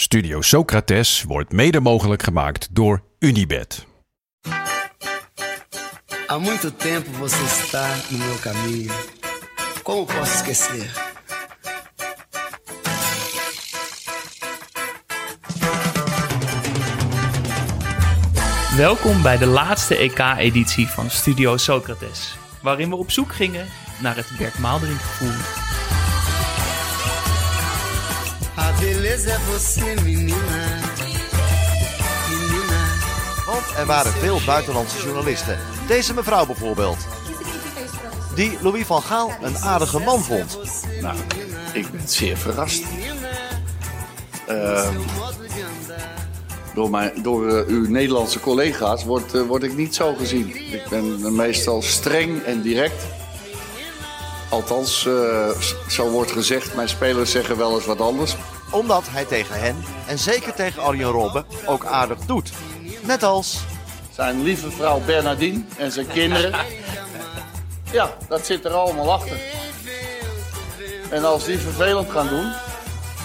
Studio Socrates wordt mede mogelijk gemaakt door Unibed. Há muito tempo você está no meu caminho. Como posso esquecer? Welkom bij de laatste EK-editie van Studio Socrates, waarin we op zoek gingen naar het Bert Maalderink gevoel. Beleza é você, menina. Menina. Want er waren veel buitenlandse journalisten. Deze mevrouw bijvoorbeeld. Die Louis van Gaal een aardige man vond. Nou, ik ben zeer verrast. Ehm, door mijn, door eh, uw Nederlandse collega's word, eh, word ik niet zo gezien. Ik ben meestal streng en direct. Althans, eh, zo wordt gezegd. Mijn spelers zeggen wel eens wat anders. Omdat hij tegen hen, en zeker tegen Arjen Robben, ook aardig doet. Net als... Zijn lieve vrouw Bernardine en zijn kinderen. Ja, dat zit er allemaal achter. En als die vervelend gaan doen...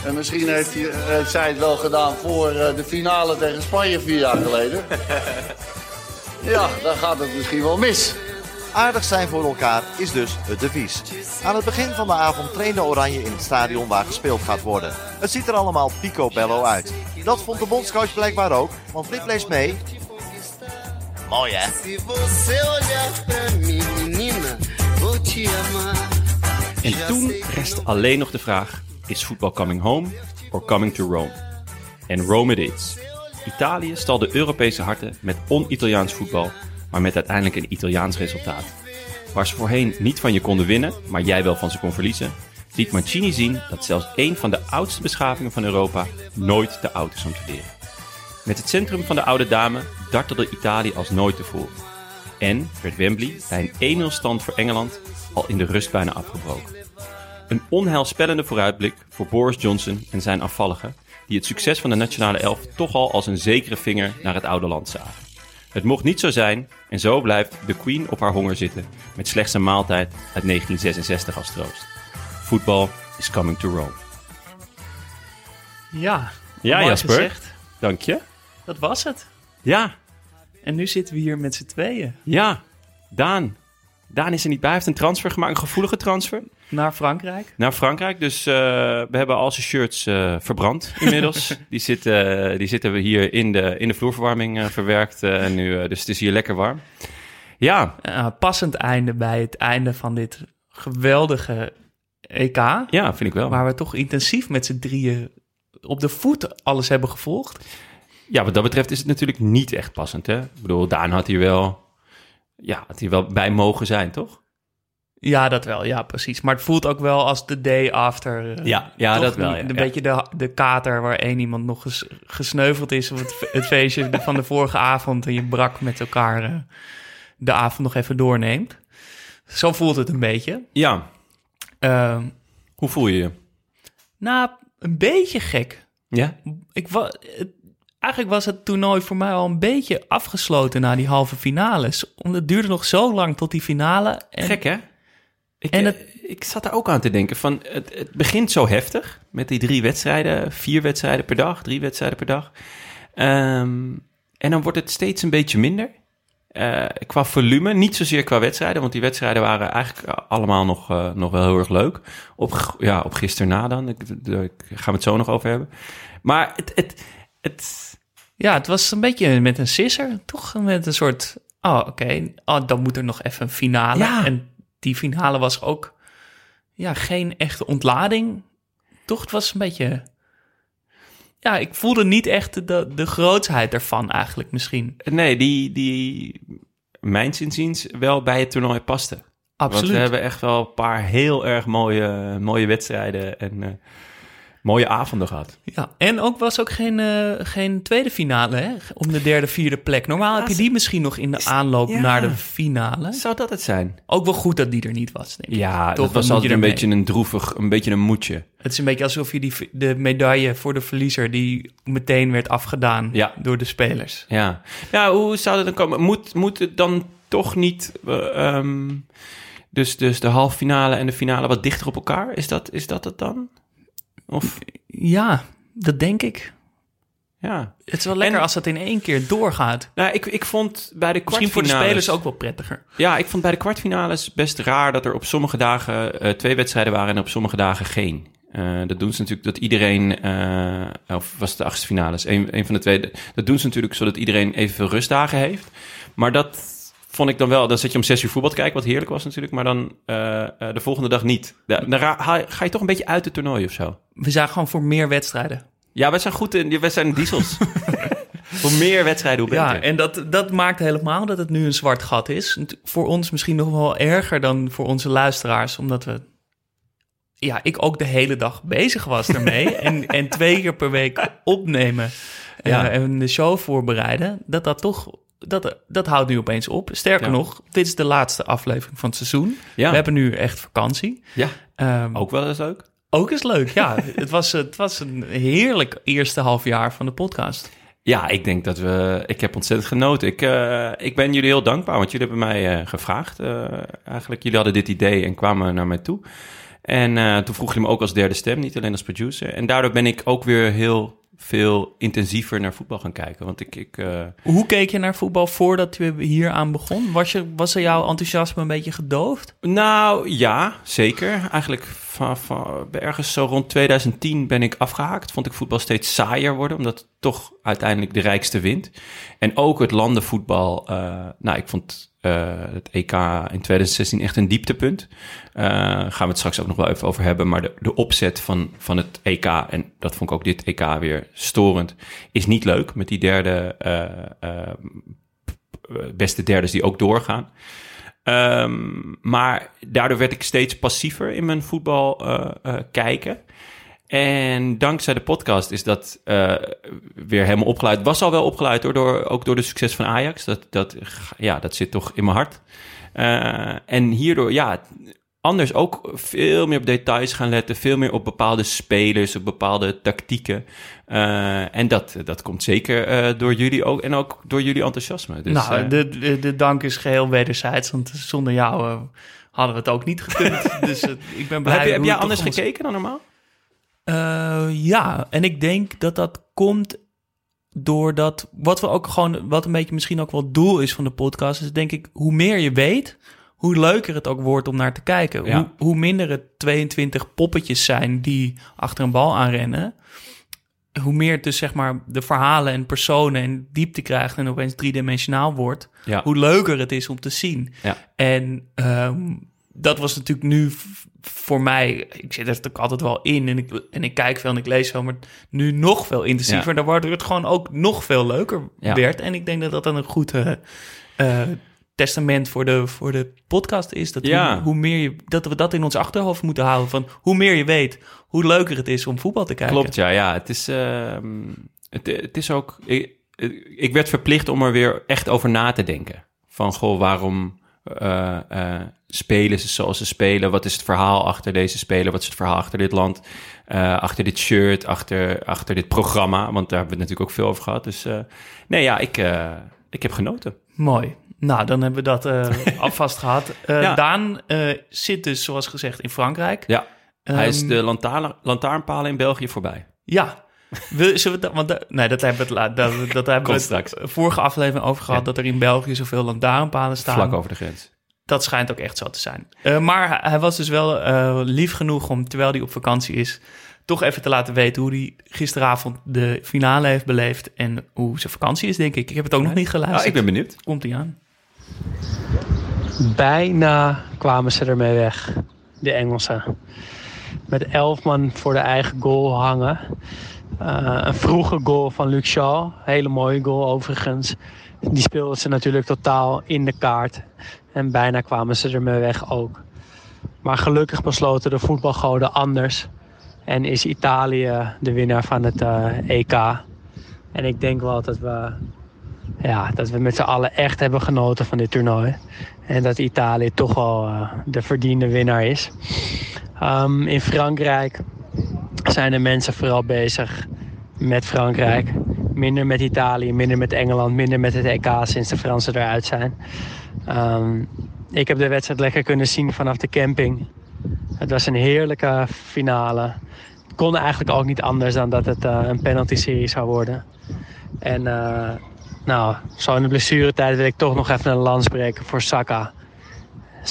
En misschien heeft, hij, heeft zij het wel gedaan voor eh, de finale tegen Spanje vier jaar geleden. Ja, dan gaat het misschien wel mis. Aardig zijn voor elkaar is dus het devies. Aan het begin van de avond trainde Oranje in het stadion waar gespeeld gaat worden. Het ziet er allemaal picobello uit. Dat vond de bondscoach blijkbaar ook, want Flip leest mee. Mooi hè? En toen rest alleen nog de vraag: is voetbal coming home or coming to Rome? En Rome it is. Italië stal de Europese harten met on-Italiaans voetbal, maar met uiteindelijk een Italiaans resultaat. Waar ze voorheen niet van je konden winnen, maar jij wel van ze kon verliezen, liet Mancini zien dat zelfs een van de oudste beschavingen van Europa nooit te oud is om te leren. Met het centrum van de oude dame dartelde Italië als nooit tevoren. En werd Wembley bij een 1-0 stand voor Engeland al in de rust bijna afgebroken. Een onheilspellende vooruitblik voor Boris Johnson en zijn afvalligen, die het succes van de nationale elf toch al als een zekere vinger naar het oude land zagen. Het mocht niet zo zijn en zo blijft de Queen op haar honger zitten met slechts een maaltijd uit 1966 als troost. Voetbal is coming to Rome. Ja, Ja, Jasper. gezegd. Dank je. Dat was het. Ja, En nu zitten we hier met z'n tweeën ja. Daan. Daan is er niet bij. Hij heeft een transfer gemaakt, een gevoelige transfer. naar Frankrijk. naar Frankrijk. Dus eh, we hebben al zijn shirts eh, verbrand inmiddels. die, zitten, die zitten we hier in de, in de vloerverwarming eh, verwerkt. eh, en nu, eh, dus het is hier lekker warm. Ja, Eh, passend einde bij het einde van dit geweldige EK. ja, vind ik wel. Waar we toch intensief met z'n drieën op de voet alles hebben gevolgd. Ja, wat dat betreft is het natuurlijk niet echt passend. Hè? Ik bedoel, Daan had hier wel, ja, had hier wel bij mogen zijn, toch? Ja, dat wel. Ja, precies. Maar het voelt ook wel als de day after. eh, Ja, ja, dat wel, Een, ja, een ja. beetje de, de kater waar één iemand nog ges- gesneuveld is op het, fe- het feestje van de vorige avond. En je brak met elkaar eh, de avond nog even doorneemt. Zo voelt het een beetje. Ja, Ehm, hoe voel je je? nou, een beetje gek. Ja? Ik wa- het- eigenlijk was het toernooi voor mij al een beetje afgesloten na die halve finales. Omdat het duurde nog zo lang tot die finale. En Gek, hè? Ik, En het- ik zat daar ook aan te denken van, het, het begint zo heftig met die drie wedstrijden, vier wedstrijden per dag, drie wedstrijden per dag. Ehm, en dan wordt het steeds een beetje minder. Eh, qua volume, niet zozeer qua wedstrijden, want die wedstrijden waren eigenlijk allemaal nog, eh, nog wel heel erg leuk. Op, ja, op gisteren na dan, ik, daar gaan we het zo nog over hebben. Maar het, het, het, Ja, het was een beetje met een sisser, toch? Met een soort, oh oké, oh, dan moet er nog even een finale. Ja. En die finale was ook, ja, geen echte ontlading. Toch, het was een beetje, ja, ik voelde niet echt de, de grootsheid ervan eigenlijk misschien. nee, die, die mijn inziens wel bij het toernooi paste. Absoluut. Want we hebben echt wel een paar heel erg mooie, mooie wedstrijden. En, eh, Mooie avonden gehad. Ja, en ook was ook geen, eh, geen tweede finale hè? om de derde, vierde plek. Normaal heb je die misschien nog in de aanloop ja. naar de finale. Zou dat het zijn? Ook wel goed dat die er niet was, denk ik. Ja, Toch, dat was altijd een beetje een droevig, een beetje een moedje. Het is een beetje alsof je die, de medaille voor de verliezer... die meteen werd afgedaan Ja. door de spelers. Ja. ja, hoe zou dat dan komen? Moet, moet het dan toch niet... eh, ehm, dus, dus de halve finale en de finale wat dichter op elkaar? Is dat, is dat het dan? Of, Ja, dat denk ik. ja. Het is wel lekker En- als dat in één keer doorgaat. Nou, ik, ik vond bij de Misschien voor de kwartfinales- spelers ook wel prettiger. Ja, ik vond bij de kwartfinales best raar dat er op sommige dagen eh, twee wedstrijden waren en op sommige dagen geen. Eh, dat doen ze natuurlijk dat iedereen, eh, of was het de achtste finales, een, een van de twee. Dat doen ze natuurlijk zodat iedereen evenveel rustdagen heeft. Maar dat vond ik dan wel, dan zat je om zes uur voetbal te kijken, wat heerlijk was natuurlijk, maar dan eh, eh, de volgende dag niet. Da- Dan ga, ga je toch een beetje uit het toernooi of zo. We zagen gewoon voor meer wedstrijden. Ja, wij zijn goed in, wij zijn diesels. Voor meer wedstrijden, hoe beter. Ja, en dat, dat maakt helemaal dat het nu een zwart gat is. Voor ons misschien nog wel erger dan voor onze luisteraars, omdat we. Ja, ik ook de hele dag bezig was ermee. en, en twee keer per week opnemen eh, Ja. en de show voorbereiden. Dat dat toch. Dat, dat houdt nu opeens op. Sterker Ja. nog, dit is de laatste aflevering van het seizoen. Ja. We hebben nu echt vakantie. ja, Ehm, ook wel eens leuk. ook is leuk, ja. het, was, het was een heerlijk eerste half jaar van de podcast. Ja, ik denk dat we. Ik heb ontzettend genoten. Ik, eh, ik ben jullie heel dankbaar, want jullie hebben mij eh, gevraagd. eh, eigenlijk, jullie hadden dit idee en kwamen naar mij toe. En toen vroeg je me ook als derde stem, niet alleen als producer. En daardoor ben ik ook weer heel veel intensiever naar voetbal gaan kijken. Want ik. ik eh, Hoe keek je naar voetbal voordat je hier aan begon? Was, je, was er jouw enthousiasme een beetje gedoofd? Nou ja, zeker. Eigenlijk van, van, ergens zo rond 2010 ben ik afgehaakt. Vond ik voetbal steeds saaier worden, omdat het toch uiteindelijk de rijkste wint. En ook het landenvoetbal. eh, nou, ik vond eh, het EK in 2016 echt een dieptepunt. Eh gaan we het straks ook nog wel even over hebben. Maar de, de opzet van, van het EK, en dat vond ik ook dit EK weer storend, is niet leuk met die derde, eh, beste derdes die ook doorgaan. Ehm, maar daardoor werd ik steeds passiever in mijn voetbal kijken. En dankzij de podcast is dat eh, weer helemaal opgeleid. Was al wel opgeleid hoor, door, ook door de succes van Ajax. Dat, dat, ja, dat zit toch in mijn hart. Eh, en hierdoor, ja, anders ook veel meer op details gaan letten. Veel meer op bepaalde spelers, op bepaalde tactieken. Eh, en dat, dat komt zeker door jullie ook en ook door jullie enthousiasme. Dus, nou, de, de, de dank is geheel wederzijds, want zonder jou hadden we het ook niet gekund. dus ik ben blij. heb, je, heb jij anders ons- gekeken dan normaal? Eh, ja, en ik denk dat dat komt doordat... Wat we ook gewoon... Wat een beetje misschien ook wel het doel is van de podcast... is denk ik, hoe meer je weet... hoe leuker het ook wordt om naar te kijken. Ja. Hoe, hoe minder het 22 poppetjes zijn... die achter een bal aanrennen... hoe meer het dus zeg maar de verhalen en personen... en diepte krijgt en opeens driedimensionaal wordt... Ja. hoe leuker het is om te zien. Ja. En ehm, dat was natuurlijk nu voor mij. Ik zit er natuurlijk altijd wel in en ik, en ik kijk veel en ik lees veel, maar nu nog veel intensiever. Ja. Dan wordt het gewoon ook nog veel leuker Ja. werd. En ik denk dat dat dan een goed eh, eh, testament voor de, voor de podcast is. Dat, Ja. hoe, hoe meer je, dat we dat in ons achterhoofd moeten houden. Van hoe meer je weet, hoe leuker het is om voetbal te kijken. Klopt, ja. ja. Het, is, ehm, het, het is ook... Ik, ik werd verplicht om er weer echt over na te denken. Van, goh, waarom eh, eh, spelen ze zoals ze spelen? Wat is het verhaal achter deze speler? Wat is het verhaal achter dit land? Eh, achter dit shirt? Achter, achter dit programma? Want daar hebben we het natuurlijk ook veel over gehad. Dus nee, ja, ik, ik heb genoten. Mooi. Nou, dan hebben we dat alvast gehad. Eh, Ja. Daan zit dus, zoals gezegd, in Frankrijk. Ja, hij is Ehm, de lantaarn, lantaarnpalen in België voorbij. Ja. Wil, zullen we dat, want nee, dat hebben we het, dat, dat hebben we straks. vorige aflevering over gehad, Ja. dat er in België zoveel lantaarnpalen staan. Vlak over de grens. Dat schijnt ook echt zo te zijn. Eh, maar hij, hij was dus wel eh, lief genoeg om, terwijl hij op vakantie is, toch even te laten weten hoe hij gisteravond de finale heeft beleefd en hoe zijn vakantie is, denk ik. Ik heb het ook nog niet geluisterd. Ah, ik ben benieuwd. Komt hij aan? Bijna kwamen ze ermee weg, de Engelsen. Met elf man voor de eigen goal hangen. Eh, een vroege goal van Luke Shaw. Hele mooie goal overigens. Die speelden ze natuurlijk totaal in de kaart. En bijna kwamen ze ermee weg ook. Maar gelukkig besloten de voetbalgoden anders. En is Italië de winnaar van het eh, EK. En ik denk wel dat we, ja, dat we met z'n allen echt hebben genoten van dit toernooi. En dat Italië toch wel eh, de verdiende winnaar is. Ehm, in Frankrijk zijn de mensen vooral bezig met Frankrijk. Minder met Italië, minder met Engeland, minder met het EK sinds de Fransen eruit zijn. Ehm, ik heb de wedstrijd lekker kunnen zien vanaf de camping. Het was een heerlijke finale. Het kon eigenlijk ook niet anders dan dat het uh, een penalty-serie zou worden. En uh, nou, zo in de blessuretijd wil ik toch nog even een lans breken voor Saka.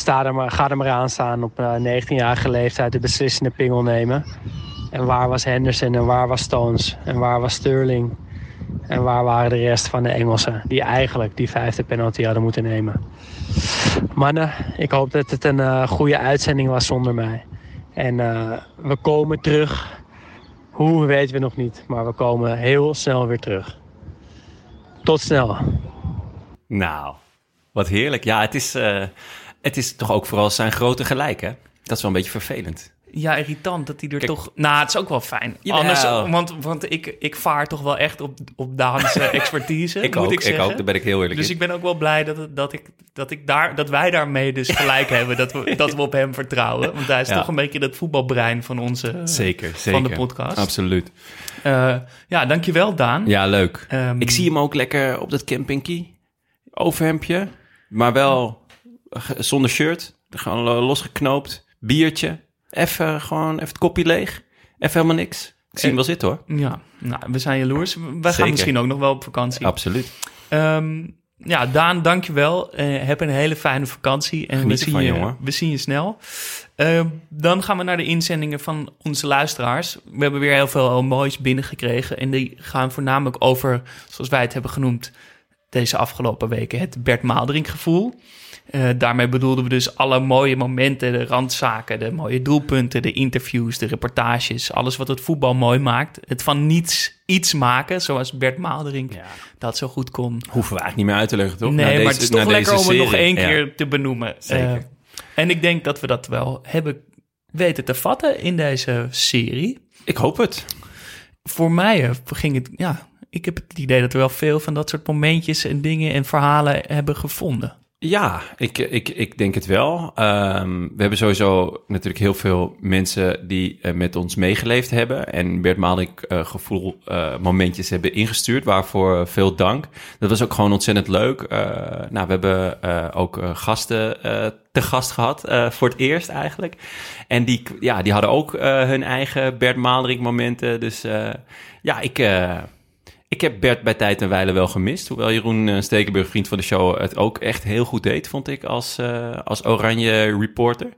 Er maar, ga er maar aan staan op uh, 19-jarige leeftijd de beslissende pingel nemen. En waar was Henderson en waar was Stones en waar was Sterling? En waar waren de rest van de Engelsen die eigenlijk die vijfde penalty hadden moeten nemen? Mannen, ik hoop dat het een uh, goede uitzending was zonder mij. En uh, we komen terug. Hoe weten we nog niet, maar we komen heel snel weer terug. Tot snel. Nou, wat heerlijk. Ja, het is, uh, het is toch ook vooral zijn grote gelijk, hè? Dat is wel een beetje vervelend. Ja, irritant dat hij er Kijk, toch... Nou, het is ook wel fijn. Jawel. Anders, want, want ik, ik vaar toch wel echt op, op Daan's expertise, ik moet ook, ik zeggen. Ik ook, daar ben ik heel eerlijk Dus in. ik ben ook wel blij dat, dat, ik, dat, ik daar, dat wij daarmee dus gelijk hebben. Dat we, dat we op hem vertrouwen. Want hij is ja. toch een beetje dat voetbalbrein van onze... Zeker, zeker. Van de podcast. Absoluut. Uh, ja, dankjewel Daan. Ja, leuk. Um, ik zie hem ook lekker op dat campingkie. Overhemdje. Maar wel zonder shirt. Gewoon losgeknoopt. Biertje. Even gewoon even het kopje leeg. Even helemaal niks. Ik zie hem wel zitten hoor. Ja, nou, we zijn jaloers. We gaan misschien ook nog wel op vakantie. Absoluut. Um, ja, Daan, dankjewel. Uh, heb een hele fijne vakantie. En Geniet we zien, je, jongen. we zien je snel. Uh, dan gaan we naar de inzendingen van onze luisteraars. We hebben weer heel veel moois binnengekregen. En die gaan voornamelijk over, zoals wij het hebben genoemd... deze afgelopen weken, het Bert Maalderink gevoel. Uh, daarmee bedoelden we dus alle mooie momenten, de randzaken, de mooie doelpunten, de interviews, de reportages, alles wat het voetbal mooi maakt. Het van niets iets maken, zoals Bert Maalderink Ja. dat zo goed kon. Hoeven we eigenlijk niet meer uit te leggen, toch? Nee, deze- maar het is toch lekker om het nog één Ja. keer te benoemen. Zeker. Eh, en ik denk dat we dat wel hebben weten te vatten in deze serie. Ik hoop het. Voor mij eh, ging het, ja, ik heb het idee dat we wel veel van dat soort momentjes en dingen en verhalen hebben gevonden. Ja, ik, ik, ik denk het wel. Ehm, we hebben sowieso natuurlijk heel veel mensen die eh, met ons meegeleefd hebben. En Bert Malik eh, gevoel eh, momentjes hebben ingestuurd. Waarvoor veel dank. Dat was ook gewoon ontzettend leuk. Nou, we hebben ook gasten te gast gehad. eh, voor het eerst eigenlijk. En die, ja, die hadden ook hun eigen Bert Maalderink momenten. Dus ja, ik... eh, ik heb Bert bij tijd en wijle wel gemist. Hoewel Jeroen eh, Stekenburg, vriend van de show, het ook echt heel goed deed, vond ik, als, eh, als oranje reporter.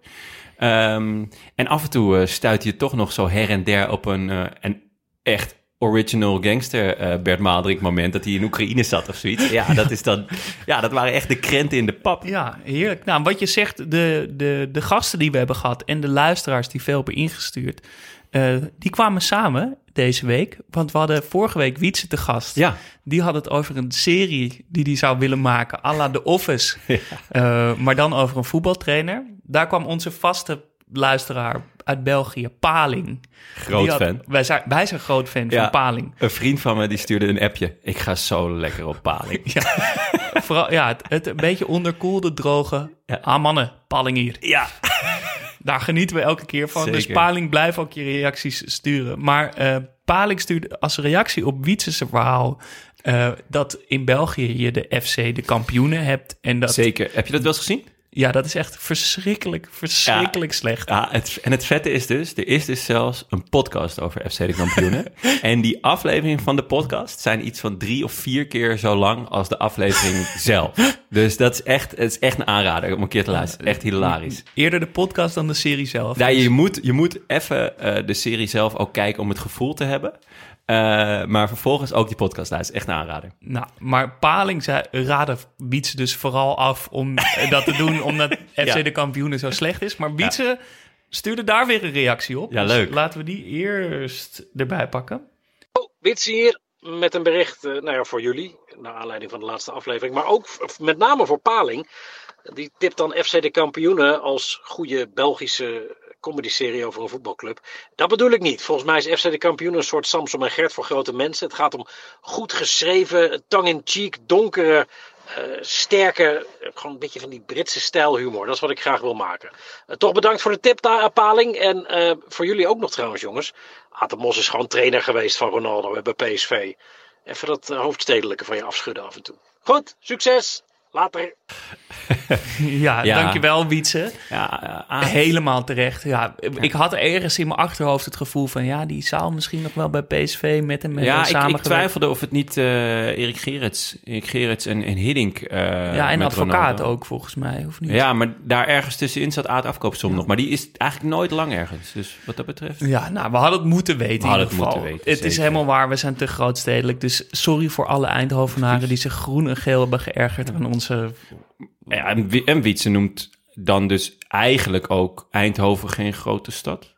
Ehm, en af en toe uh, stuit je toch nog zo her en der op een, eh, een echt original gangster eh, Bert Maalderink moment dat hij in Oekraïne zat of zoiets. Ja, dat, is dan, ja, dat waren echt de krenten in de pap. Ja, heerlijk. Nou, wat je zegt, de, de, de gasten die we hebben gehad en de luisteraars die veel hebben ingestuurd, eh, die kwamen samen deze week. Want we hadden vorige week Wietse te gast. Ja, Die had het over een serie die hij zou willen maken, à la The Office. Eh, maar dan over een voetbaltrainer. Daar kwam onze vaste luisteraar uit België, Paling. groot had- fan. Wij zijn, wij zijn groot fan Ja. van Paling. Een vriend van me die stuurde een appje. Ik ga zo lekker op paling. Vooral, ja, het, het een beetje onderkoelde, droge. Ja. Ah mannen, Paling hier. Ja, Daar genieten we elke keer van. Dus. Paling, blijf ook je reacties sturen. Maar eh Paling stuurde als reactie op Wietse's verhaal... eh, dat in België je de FC de kampioenen hebt. En dat, zeker. Heb je dat wel eens gezien? Ja, dat is echt verschrikkelijk, verschrikkelijk slecht. Ja, het, en het vette is dus, er is dus zelfs een podcast over FC de kampioenen. en die afleveringen van de podcast zijn iets van drie of vier keer zo lang als de aflevering zelf. Dus dat is echt, het is echt een aanrader om een keer te luisteren. Echt hilarisch. Eerder de podcast dan de serie zelf. Ja, je moet, je moet even eh, de serie zelf ook kijken om het gevoel te hebben. Eh, maar vervolgens ook die podcast luisteren. Echt een aanrader. Nou, maar Paling zei, raadde Wietse dus vooral af om eh, dat te doen... omdat FC Ja. de kampioenen zo slecht is. Maar Wietse stuurde daar weer een reactie op. Ja, Dus leuk. laten we die eerst erbij pakken. Wits hier met een bericht eh, nou ja, voor jullie, naar aanleiding van de laatste aflevering, maar ook met name voor Paling. Die tipt dan FC de kampioenen als goede Belgische comedy-serie over een voetbalclub. Dat bedoel ik niet. Volgens mij is FC de Kampioen een soort Samson en Gert voor grote mensen. Het gaat om goed geschreven, tong-in-cheek, donkere, eh, sterke, gewoon een beetje van die Britse stijlhumor. Dat is wat ik graag wil maken. Eh, toch bedankt voor de tip daar, Paling. En eh, voor jullie ook nog trouwens, jongens. Aad Mos is gewoon trainer geweest van Ronaldo bij PSV. Even dat hoofdstedelijke van je afschudden af en toe. Goed, succes! Later. Ja, Ja. dankjewel Wietse. Ja. Helemaal terecht. Ja, ik had ergens in mijn achterhoofd het gevoel van... ja, die zou misschien nog wel bij PSV met hem ja, ik, samen ik twijfelde of het niet eh Erik Gerrits, Erik Gerrits en, en Hiddink eh Ja, en advocaat Ronaldo. ook volgens mij, of niet? Ja, maar daar ergens tussenin zat Aad Afkoopsom nog. Maar die is eigenlijk nooit lang ergens. Dus wat dat betreft... Ja, nou, we hadden het moeten weten We in hadden ieder het geval. moeten weten, het is helemaal waar, we zijn te grootstedelijk. Dus sorry voor alle Eindhovenaren die zich groen en geel hebben geërgerd aan onze... Ja, en, en Wietse noemt dan dus eigenlijk ook Eindhoven geen grote stad.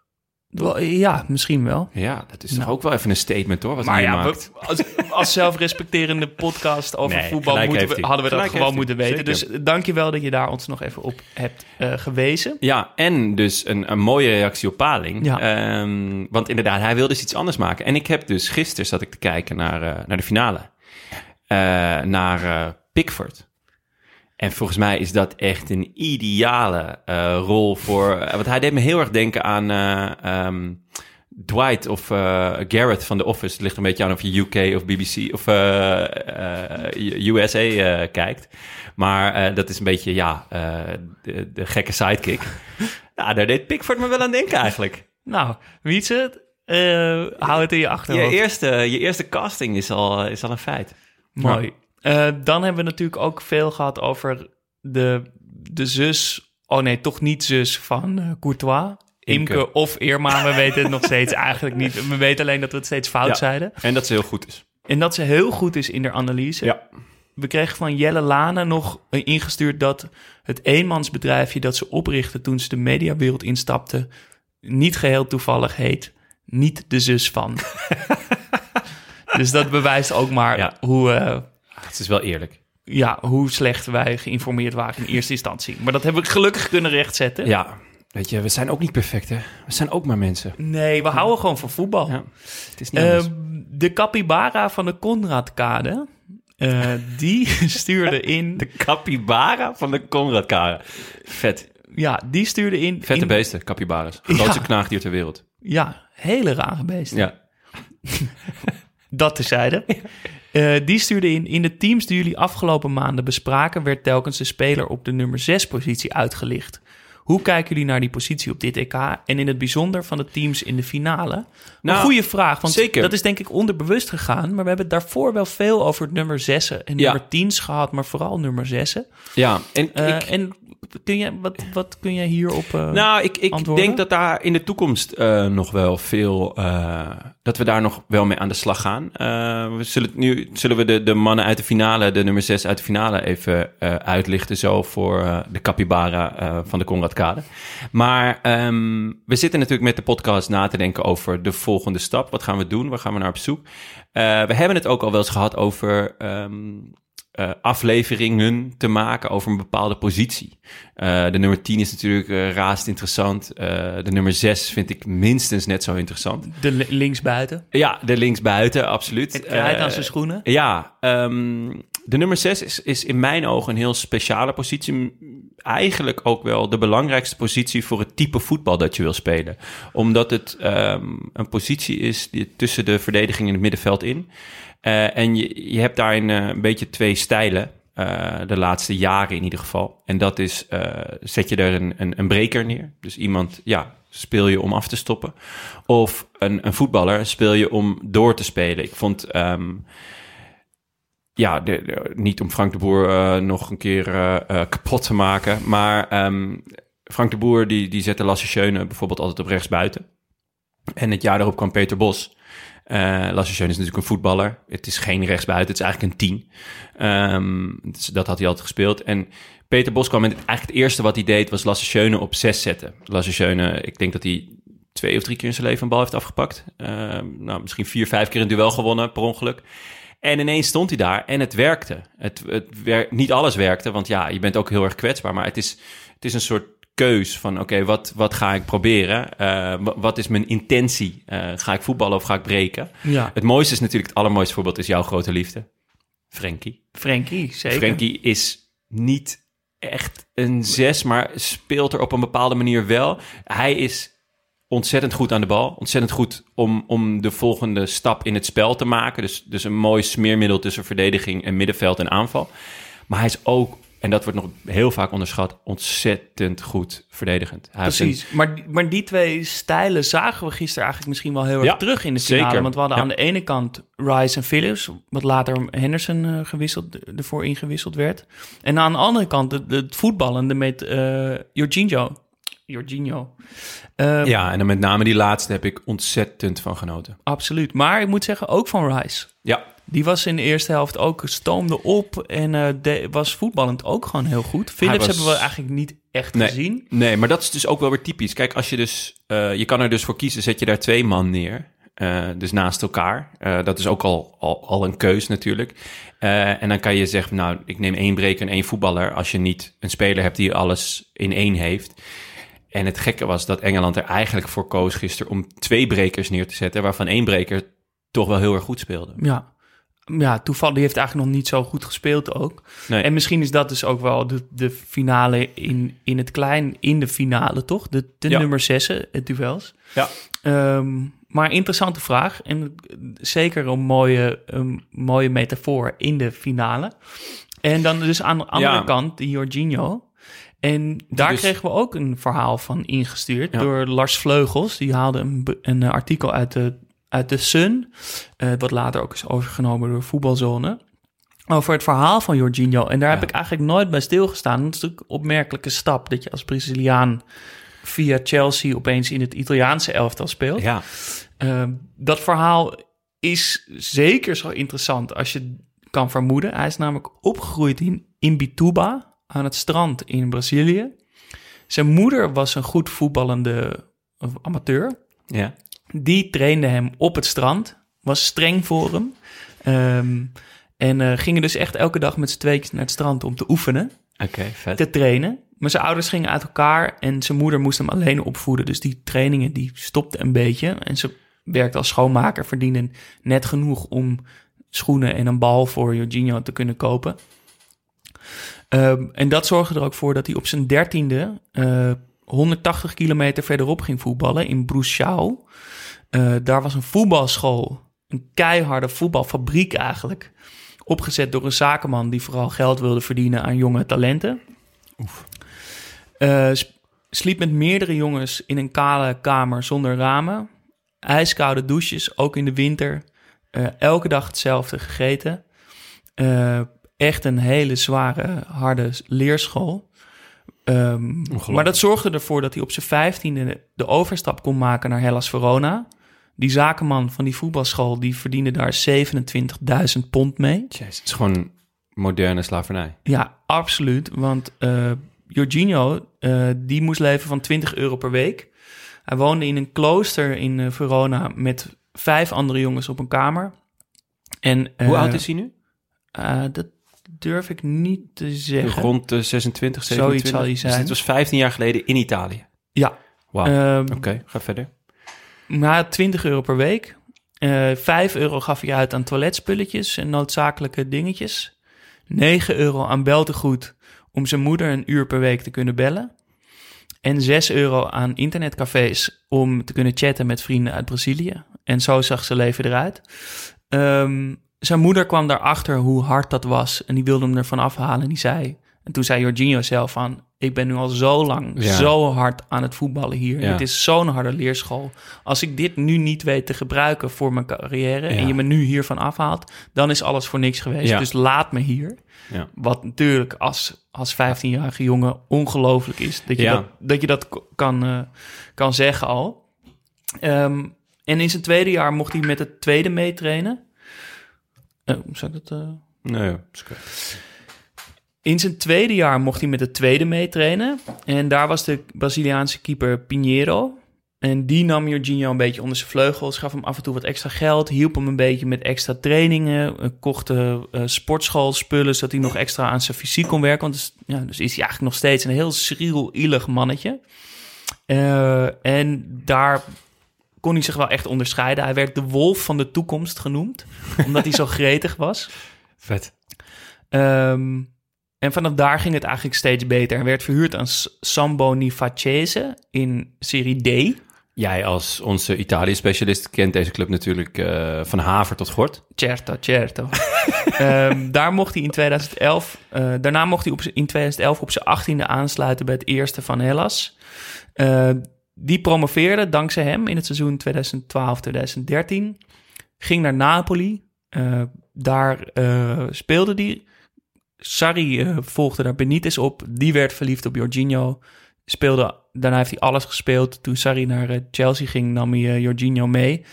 Wel, Ja, misschien wel. Ja, dat is Nou. toch ook wel even een statement hoor, wat Maar hij ja, maakt. we- als, als zelfrespecterende podcast over Nee, voetbal moeten we, hadden we dat Gelijk gewoon moeten weten. zeker. Dus dankjewel dat je daar ons nog even op hebt eh, gewezen. Ja, en dus een, een mooie reactie op Paling. Ja. Ehm, want inderdaad, hij wilde dus iets anders maken. En ik heb dus gisteren zat ik te kijken naar, eh, naar de finale. Eh, naar eh, Pickford. En volgens mij is dat echt een ideale eh, rol voor... eh, want hij deed me heel erg denken aan eh, ehm, Dwight of Garrett van The Office. Het ligt een beetje aan of je UK of BBC of USA kijkt. Maar dat is een beetje, ja, de, de gekke sidekick. ja, daar deed Pickford me wel aan denken eigenlijk. Nou, Wietse, eh hou het in je Je achterhoofd. eerste, je eerste casting is al, is al een feit. Mooi. Eh, dan hebben we natuurlijk ook veel gehad over de, de zus... Oh nee, toch niet zus van eh, Courtois. Imke. Imke. of Irma, we weten het nog steeds eigenlijk niet. We weten alleen dat we het steeds fout Ja. zeiden. En dat ze heel goed is. En dat ze heel goed is in de analyse. Ja. We kregen van Jelle Lane nog eh, ingestuurd dat het eenmansbedrijfje dat ze oprichtte toen ze de mediawereld instapte, niet geheel toevallig heet Niet de zus van. dus dat bewijst ook maar Ja. hoe, Het is wel eerlijk. ja, hoe slecht wij geïnformeerd waren in eerste instantie. Maar dat hebben we gelukkig kunnen rechtzetten. Ja, weet je, we zijn ook niet perfect, hè? We zijn ook maar mensen. Nee, we houden gewoon van voetbal. Ja, het is niet anders. Ehm, de capybara van de Konradkade, eh die stuurde in... De capybara van de Conradkade. Vet. Ja, die stuurde in... Vette in, beesten, capybaras. Grootste Ja. knaagdier ter wereld. Ja, hele rare beesten. Ja. Dat tezijde. Eh die stuurde in... In de teams die jullie afgelopen maanden bespraken... werd telkens de speler op de nummer 6 positie uitgelicht. Hoe kijken jullie naar die positie op dit EK... en in het bijzonder van de teams in de finale? Nou, een goede vraag, want zeker. dat is denk ik onderbewust gegaan... maar we hebben daarvoor wel veel over het nummer 6 en Ja. nummer 10's gehad... maar vooral nummer 6. Ja, en Eh, ik, En kun je, wat, wat kun jij hierop eh nou, ik, ik antwoorden? denk dat daar in de toekomst eh, nog wel veel... eh, dat we daar nog wel mee aan de slag gaan. We zullen, nu zullen we de, de mannen uit de finale, de nummer 6 uit de finale... even uitlichten zo voor de capybara van de Conradkade. Maar ehm, we zitten natuurlijk met de podcast na te denken over de volgende stap. Wat gaan we doen? Waar gaan we naar op zoek? We hebben het ook al wel eens gehad over... ehm, eh, afleveringen te maken over een bepaalde positie. Eh, de nummer 10 is natuurlijk eh razend interessant. De nummer 6 vind ik minstens net zo interessant. de li- linksbuiten? Ja, de linksbuiten, absoluut. Het krijt aan zijn schoenen? ja, ehm, de nummer 6 is, is in mijn ogen een heel speciale positie. Eigenlijk ook wel de belangrijkste positie voor het type voetbal dat je wil spelen. Omdat het ehm, een positie is die tussen de verdediging en het middenveld in. Eh, en je, je hebt daarin eh, een beetje twee stijlen. eh, de laatste jaren in ieder geval. En dat is, zet je er een, een, een breker neer. Dus iemand, ja, speel je om af te stoppen. Of een, een voetballer speel je om door te spelen. Ik vond, ehm, ja, niet om Frank de Boer nog een keer kapot te maken. Maar ehm, Frank de Boer die, die zette Lasse Schöne bijvoorbeeld altijd op rechts buiten. En het jaar daarop kwam Peter Bos. Schöne is natuurlijk een voetballer. Het is geen rechtsbuiten, het is eigenlijk een tien. Ehm, dus dat had hij altijd gespeeld. En Peter Bos kwam en eigenlijk het eerste wat hij deed was Lasse op zes zetten. Lasse ik denk dat hij twee of drie keer in zijn leven een bal heeft afgepakt. Ehm, nou, misschien vier, vijf keer een duel gewonnen per ongeluk. En ineens stond hij daar en het werkte. Het, het niet alles werkte, want ja, je bent ook heel erg kwetsbaar. Maar het is, het is een soort keus van oké, wat, wat ga ik proberen? Eh, wa- wat is mijn intentie? Eh, ga ik voetballen of ga ik breken? Ja. Het mooiste is natuurlijk, het allermooiste voorbeeld is jouw grote liefde. Frenkie. Frenkie, zeker. Frenkie is niet echt een zes, maar speelt er op een bepaalde manier wel. Hij is ontzettend goed aan de bal. Ontzettend goed om, om de volgende stap in het spel te maken. Dus, dus een mooi smeermiddel tussen verdediging en middenveld en aanval. Maar hij is ook, en dat wordt nog heel vaak onderschat, ontzettend goed verdedigend. Hij een- Precies. Maar, maar die twee stijlen zagen we gisteren eigenlijk misschien wel heel erg Ja, terug in de finale. zeker. Want we hadden Ja. aan de ene kant Rice en Phillips, wat later Henderson eh, gewisseld, ervoor ingewisseld werd. En aan de andere kant het, het voetballende met eh Jorginho. Jorginho. Eh, ja, en dan met name die laatste heb ik ontzettend van genoten. Absoluut. Maar ik moet zeggen, ook van Rice. Ja, Die was in de eerste helft ook, stoomde op en eh, de- was voetballend ook gewoon heel goed. Phillips was- hebben we eigenlijk niet echt Nee. gezien. Nee, maar dat is dus ook wel weer typisch. Kijk, als je dus, eh, je kan er dus voor kiezen, zet je daar twee man neer. eh, dus naast elkaar. Dat is ook al, al, al een keus natuurlijk. En dan kan je zeggen, nou, ik neem één breker en één voetballer. Als je niet een speler hebt die alles in één heeft. En het gekke was dat Engeland er eigenlijk voor koos gisteren om twee brekers neer te zetten. Waarvan één breker toch wel heel erg goed speelde. Ja. Ja, toevallig, die heeft eigenlijk nog niet zo goed gespeeld ook. Nee. En misschien is dat dus ook wel de, de finale in, in het klein, in de finale toch? De, de Ja. nummer zessen, het duels. Ja. Ehm, maar interessante vraag en zeker een mooie, een mooie metafoor in de finale. En dan dus aan de andere Ja. kant, die Jorginho. En daar dus- kregen we ook een verhaal van ingestuurd Ja. door Lars Vleugels. Die haalde een, een artikel uit de, uit de Sun, eh, wat later ook is overgenomen door Voetbalzone. Over het verhaal van Jorginho. En daar heb ik eigenlijk nooit bij stilgestaan. Dat is natuurlijk een opmerkelijke stap dat je als Braziliaan via Chelsea opeens in het Italiaanse elftal speelt. Ja, Ehm, dat verhaal is zeker zo interessant als je kan vermoeden. Hij is namelijk opgegroeid in Imbituba, aan het strand in Brazilië. Zijn moeder was een goed voetballende eh, amateur. ja. Die trainde hem op het strand, was streng voor hem. Ehm, en eh, gingen dus echt elke dag met z'n tweetjes naar het strand om te oefenen Oké, vet. te trainen. Maar zijn ouders gingen uit elkaar en zijn moeder moest hem alleen opvoeden. Dus die trainingen die stopte een beetje. En ze werkte als schoonmaker, verdiende net genoeg om schoenen en een bal voor Jorginho te kunnen kopen. Ehm, en dat zorgde er ook voor dat hij op zijn dertiende eh 180 kilometer verderop ging voetballen in Bruchau. Eh, daar was een voetbalschool, een keiharde voetbalfabriek eigenlijk. Opgezet door een zakenman die vooral geld wilde verdienen aan jonge talenten. Eh, sp- sliep met meerdere jongens in een kale kamer zonder ramen. Ijskoude douches, ook in de winter. Eh, elke dag hetzelfde gegeten. Echt een hele zware, harde leerschool. Ehm, maar dat zorgde ervoor dat hij op zijn vijftiende de overstap kon maken naar Hellas Verona. Die zakenman van die voetbalschool, die verdiende daar 27.000 pond mee. Jezus, het is gewoon moderne slavernij. Ja, absoluut. Want eh Jorginho, eh, die moest leven van 20 euro per week. Hij woonde in een klooster in eh, Verona met vijf andere jongens op een kamer. En, Hoe oud is hij nu? dat durf ik niet te zeggen. Rond de 26, Zoiets 27? zal hij Dus zijn. dit was 15 jaar geleden in Italië. Ja. Wauw. Ehm, Oké, ga verder. Maar 20 euro per week. Eh 5 euro gaf hij uit aan toiletspulletjes en noodzakelijke dingetjes. 9 euro aan beltegoed om zijn moeder een uur per week te kunnen bellen. En 6 euro aan internetcafés om te kunnen chatten met vrienden uit Brazilië. En zo zag zijn leven eruit. Ehm, zijn moeder kwam daarachter hoe hard dat was en die wilde hem ervan afhalen. En die zei, en toen zei Jorginho zelf van, ik ben nu al zo lang, Ja. zo hard aan het voetballen hier. Ja. Het is zo'n harde leerschool. Als ik dit nu niet weet te gebruiken voor mijn carrière en je me nu hiervan afhaalt, dan is alles voor niks geweest. Dus laat me hier. Ja. Wat natuurlijk als, als 15-jarige jongen ongelooflijk is dat je Ja. dat, dat, je dat kan, eh, kan zeggen al. Ehm, en in zijn tweede jaar mocht hij met het tweede meetrainen. Uh, zou ik dat... eh, Nee, ja, is. In zijn tweede jaar mocht hij met het tweede meetrainen. En daar was de Braziliaanse keeper Pinheiro. En die nam Jorginho een beetje onder zijn vleugels, gaf hem af en toe wat extra geld, hielp hem een beetje met extra trainingen, eh, kocht uh, sportschoolspullen, zodat hij nog extra aan zijn fysiek kon werken. Want dus, ja, dus is hij eigenlijk nog steeds een heel schriel, ielig mannetje. Uh, en daar kon hij zich wel echt onderscheiden. Hij werd de wolf van de toekomst genoemd, omdat hij zo gretig was. Vet. Um, en vanaf daar ging het eigenlijk steeds beter. Hij werd verhuurd aan Sambo Nifacese in Serie D. Jij als onze Italië-specialist kent deze club natuurlijk uh, van haver tot gort. Certo, certo. um, daar mocht hij in 2011, uh, daarna mocht hij op, in 2011 op zijn 18e aansluiten bij het eerste van Hellas. Uh, die promoveerde dankzij hem in het seizoen 2012-2013. Ging naar Napoli. daar speelde hij Sarri uh, volgde daar Benitez op. Die werd verliefd op Jorginho. Speelde, daarna heeft hij alles gespeeld. Toen Sarri naar uh, Chelsea ging, nam hij uh, Jorginho mee.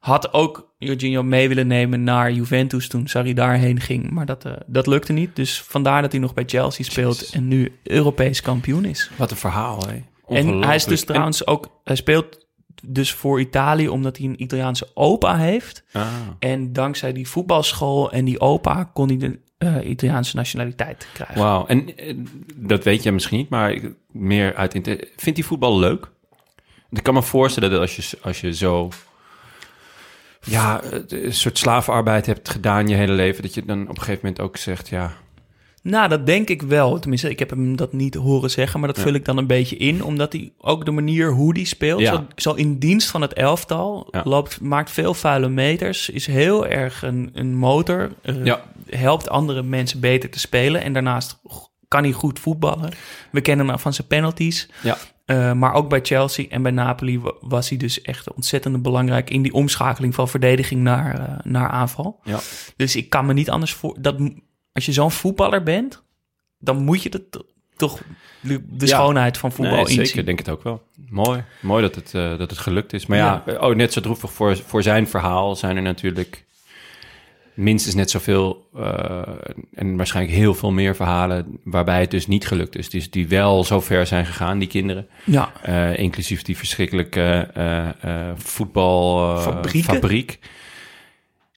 Had ook Jorginho mee willen nemen naar Juventus toen Sarri daarheen ging. Maar dat, dat lukte niet. Dus vandaar dat hij nog bij Chelsea speelt Jezus. en nu Europees kampioen is. Wat een verhaal, hè? En hij is dus trouwens ook... Hij speelt dus voor Italië omdat hij een Italiaanse opa heeft. Ah. En dankzij die voetbalschool en die opa kon hij de uh, Italiaanse nationaliteit krijgen. Wauw, en uh, dat weet je misschien niet, maar meer uit... Vindt hij voetbal leuk? Ik kan me voorstellen dat als je, als je zo... Ja, een soort slavenarbeid hebt gedaan je hele leven... dat je dan op een gegeven moment ook zegt, ja... Nou, dat denk ik wel. Tenminste, ik heb hem dat niet horen zeggen, maar dat ja. vul ik dan een beetje in, omdat hij ook de manier hoe hij speelt, Ja. zo, zo in dienst van het elftal, Ja. loopt, maakt veel vuile meters, is heel erg een, een motor, eh, Ja. Helpt andere mensen beter te spelen en daarnaast kan hij goed voetballen. We kennen hem van zijn penalties. Ja. Eh, maar ook bij Chelsea en bij Napoli wa- was hij dus echt ontzettend belangrijk in die omschakeling van verdediging naar, eh, naar aanval. Ja. Dus ik kan me niet anders voor. Dat, als je zo'n voetballer bent, dan moet je to- toch de, Ja. schoonheid van voetbal Nee, inzien. zeker, denk het ook wel. Mooi, mooi dat het, eh, dat het gelukt is. Maar ja, oh, net zo droevig voor, voor zijn verhaal zijn er natuurlijk minstens net zoveel eh, en waarschijnlijk heel veel meer verhalen waarbij het dus niet gelukt is. Dus die wel zo ver zijn gegaan, die kinderen. Ja. Eh, inclusief die verschrikkelijke eh eh voetbalfabriek.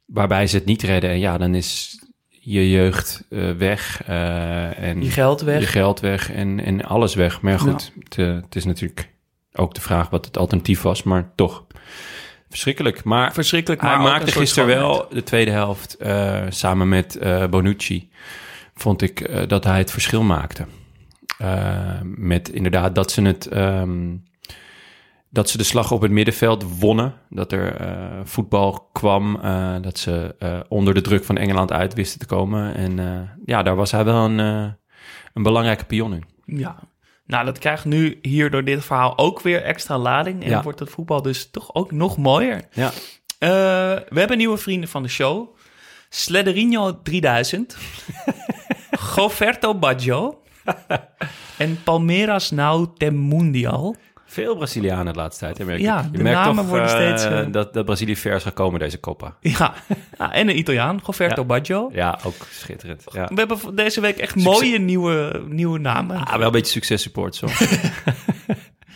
Waarbij ze het niet redden. En ja, dan is je jeugd weg. en Je geld weg. Je geld weg en, en alles weg. Maar ja, goed, het, het is natuurlijk ook de vraag wat het alternatief was. Maar toch, verschrikkelijk. Maar Verschrikkelijk, hij maar ook maakte gisteren wel de tweede helft eh, samen met eh, Bonucci. Vond ik eh, dat hij het verschil maakte. Met inderdaad dat ze het. ehm, dat ze de slag op het middenveld wonnen. Dat er voetbal kwam. dat ze onder de druk van Engeland uit wisten te komen. En ja, daar was hij wel een, een belangrijke pion in. Ja. Nou, dat krijgt nu hier door dit verhaal ook weer extra lading. En Ja. wordt het voetbal dus toch ook nog mooier. Ja. Eh, we hebben nieuwe vrienden van de show. Slederinho 3000. Goverto Baggio. en Palmeiras Nou Tem Mundial. Veel Brazilianen de laatste tijd. Hè, merk Ja. Je de merkt namen toch worden eh, steeds, eh, dat, dat Brazilië ver is gekomen, deze Copa. Ja. ja, en een Italiaan, Goverto Ja. Baggio. Ja, ook schitterend. Ja. We hebben deze week echt Succes. mooie nieuwe, nieuwe namen. Ah, wel een beetje successupport zo.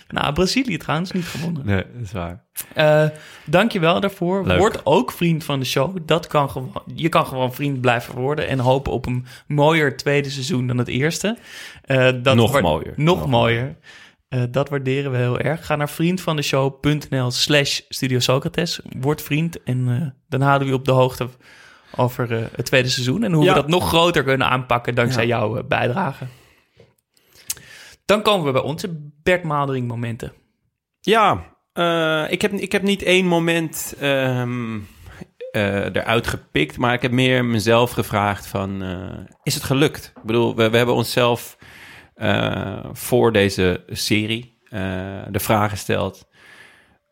Nou, Brazilië trouwens niet gewonnen. nee, dat is waar. Eh dankjewel daarvoor. Leuk. Word ook vriend van de show. Dat kan gewoon, je kan gewoon vriend blijven worden en hopen op een mooier tweede seizoen dan het eerste. Dat Nog mooier. Nog, Nog mooier. Eh, dat waarderen we heel erg. Ga naar vriendvandeshow.nl slash Studio Socrates. Word vriend en eh, dan houden we je op de hoogte over eh, het tweede seizoen. En hoe Ja. we dat nog groter kunnen aanpakken dankzij Ja. jouw bijdrage. Dan komen we bij onze Bert Maalderink momenten. Ja, ik, heb, ik heb niet één moment ehm, eh, eruit gepikt, maar ik heb meer mezelf gevraagd van, is het gelukt? Ik bedoel, we, we hebben onszelf eh, voor deze serie eh, de vraag gesteld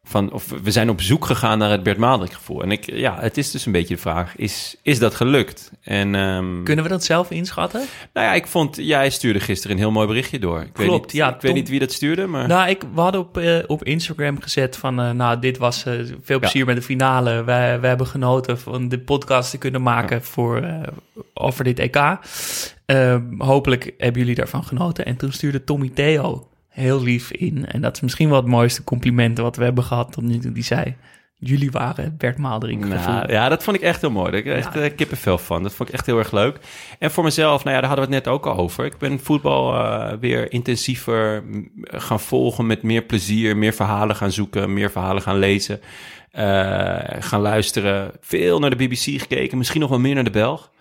van, of we zijn op zoek gegaan naar het Bert Maalderink gevoel. En ik, ja, het is dus een beetje de vraag, is, is dat gelukt? En, ehm, Kunnen we dat zelf inschatten? nou ja, ik vond, jij stuurde gisteren een heel mooi berichtje door. Ik weet Klopt, niet, ja, Ik weet niet wie dat stuurde, maar... Nou, ik, we hadden op, eh, op Instagram gezet van... nou, dit was veel plezier met de finale. Wij, wij hebben genoten van de podcast te kunnen maken voor, over dit EK. Eh, hopelijk hebben jullie daarvan genoten. En toen stuurde Tommy Theo heel lief in. En dat is misschien wel het mooiste compliment wat we hebben gehad tot nu toe. Die zei, jullie waren Bert Maalderink. Nou, ja, dat vond ik echt heel mooi. Daar kreeg ik echt eh, kippenvel van. Dat vond ik echt heel erg leuk. En voor mezelf, nou ja, daar hadden we het net ook al over. Ik ben voetbal eh, weer intensiever gaan volgen met meer plezier. Meer verhalen gaan zoeken, meer verhalen gaan lezen. eh, gaan luisteren. Veel naar de BBC gekeken. Misschien nog wel meer naar de Belg.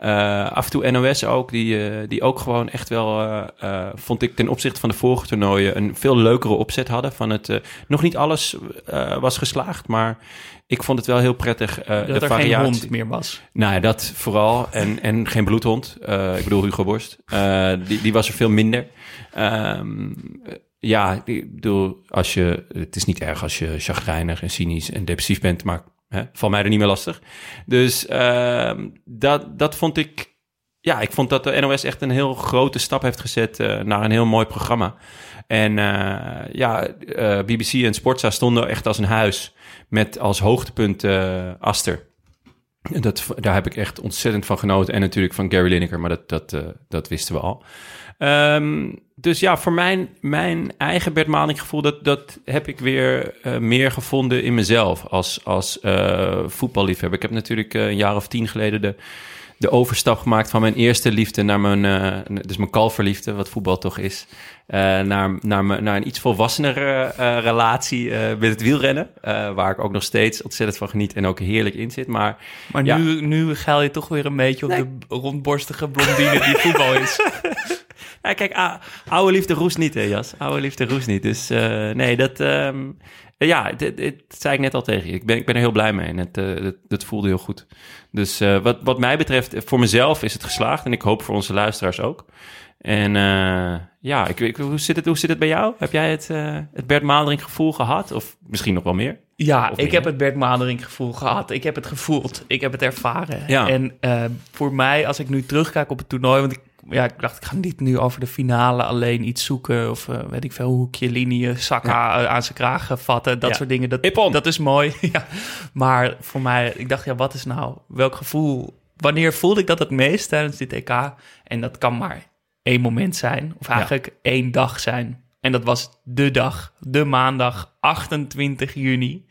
Eh, af en toe NOS ook, die, eh, die ook gewoon echt wel, eh, vond ik ten opzichte van de vorige toernooien, een veel leukere opzet hadden. Van het, nog niet alles was geslaagd, maar ik vond het wel heel prettig. dat de er variatie. geen hond meer was. Nou ja, dat vooral. En, en geen bloedhond. Ik bedoel Hugo Borst. Die, die was er veel minder. Ehm, eh, ja, ik bedoel, als je, het is niet erg als je chagrijnig en cynisch en depressief bent, maar hè, mij er niet meer lastig. Dus ehm, dat, dat vond ik, ja, ik vond dat de NOS echt een heel grote stap heeft gezet eh, naar een heel mooi programma. En eh, ja, eh, BBC en Sportza stonden echt als een huis met als hoogtepunt Aster. Dat, daar heb ik echt ontzettend van genoten. En natuurlijk van Gary Lineker, maar dat, dat, dat wisten we al. Ehm, dus ja, voor mijn, mijn eigen Bert Maling gevoel... dat, dat heb ik weer eh, meer gevonden in mezelf als, als eh, voetballiefhebber. Ik heb natuurlijk eh, een jaar of tien geleden de, de overstap gemaakt... van mijn eerste liefde naar mijn, dus mijn kalverliefde, wat voetbal toch is... naar, naar, mijn- naar een iets volwassenere relatie met het wielrennen... waar ik ook nog steeds ontzettend van geniet en ook heerlijk in zit. Maar Maar Ja. nu, nu geil je toch weer een beetje op de rondborstige blondine die voetbal is. Ja, kijk, a- oude liefde roest niet, hè, Jas? Oude liefde roest niet. Dus eh, nee, dat... ehm, ja, dit, dit zei ik net al tegen je. Ik ben, ik ben er heel blij mee en het, eh, het, het voelde heel goed. Dus eh, wat, wat mij betreft, voor mezelf is het geslaagd. En ik hoop voor onze luisteraars ook. En ja, ik, ik, hoe, zit het, hoe zit het bij jou? Heb jij het, eh, het Bert Maalderink gevoel gehad? Of misschien nog wel meer? Ja, Of ik meer? heb het Bert Maderink gevoel gehad. Ik heb het gevoeld. Ik heb het ervaren. Ja. En voor mij, als ik nu terugkijk op het toernooi... want ik, ja, ik dacht, ik ga niet nu over de finale alleen iets zoeken... of eh, weet ik veel, hoekje, linie, Saka eh, aan zijn kraag vatten. Dat Ja. soort dingen. Dat, Ippon. dat is mooi. ja. Maar voor mij, ik dacht, ja, wat is nou... welk gevoel... Wanneer voelde ik dat het meest tijdens dit EK? En dat kan maar één moment zijn. Of eigenlijk één dag zijn. En dat was de dag, de maandag 28 juni.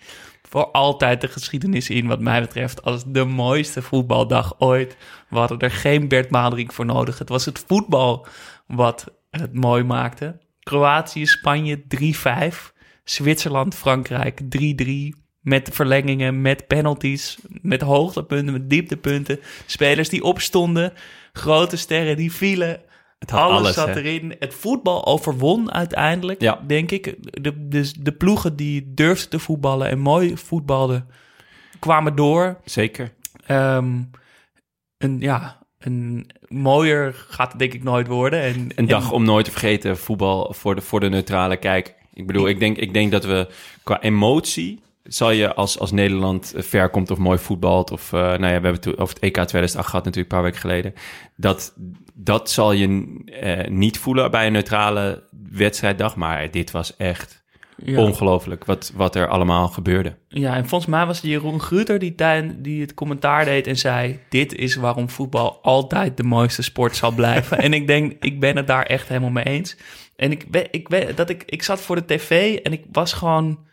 Voor altijd de geschiedenis in, wat mij betreft, als de mooiste voetbaldag ooit. We hadden er geen Bert Maderink voor nodig. Het was het voetbal wat het mooi maakte. Kroatië, Spanje 3-5. Zwitserland, Frankrijk 3-3. Met verlengingen, met penalties, met hoogtepunten, met dieptepunten. Spelers die opstonden, grote sterren die vielen. Het had alles, alles, zat hè? erin. Het voetbal overwon uiteindelijk, Ja. denk ik. De, de, de ploegen die durfden te voetballen en mooi voetbalden, kwamen door. Zeker. Ehm, een, ja, een mooier gaat het denk ik nooit worden. En, Een en- dag om nooit te vergeten, voetbal voor de, voor de neutrale kijk. Ik bedoel, ik denk, ik denk dat we qua emotie... zal je als, als Nederland ver komt of mooi voetbalt... of eh, nou ja, we hebben het over het EK 2008 gehad natuurlijk een paar weken geleden... dat, dat zal je eh, niet voelen bij een neutrale wedstrijddag... maar dit was echt Ja. ongelooflijk wat, wat er allemaal gebeurde. Ja, en volgens mij was het Jeroen Gruter die, die het commentaar deed en zei... dit is waarom voetbal altijd de mooiste sport zal blijven. en ik denk, ik ben het daar echt helemaal mee eens. En ik, ik, dat ik, ik zat voor de tv en ik was gewoon...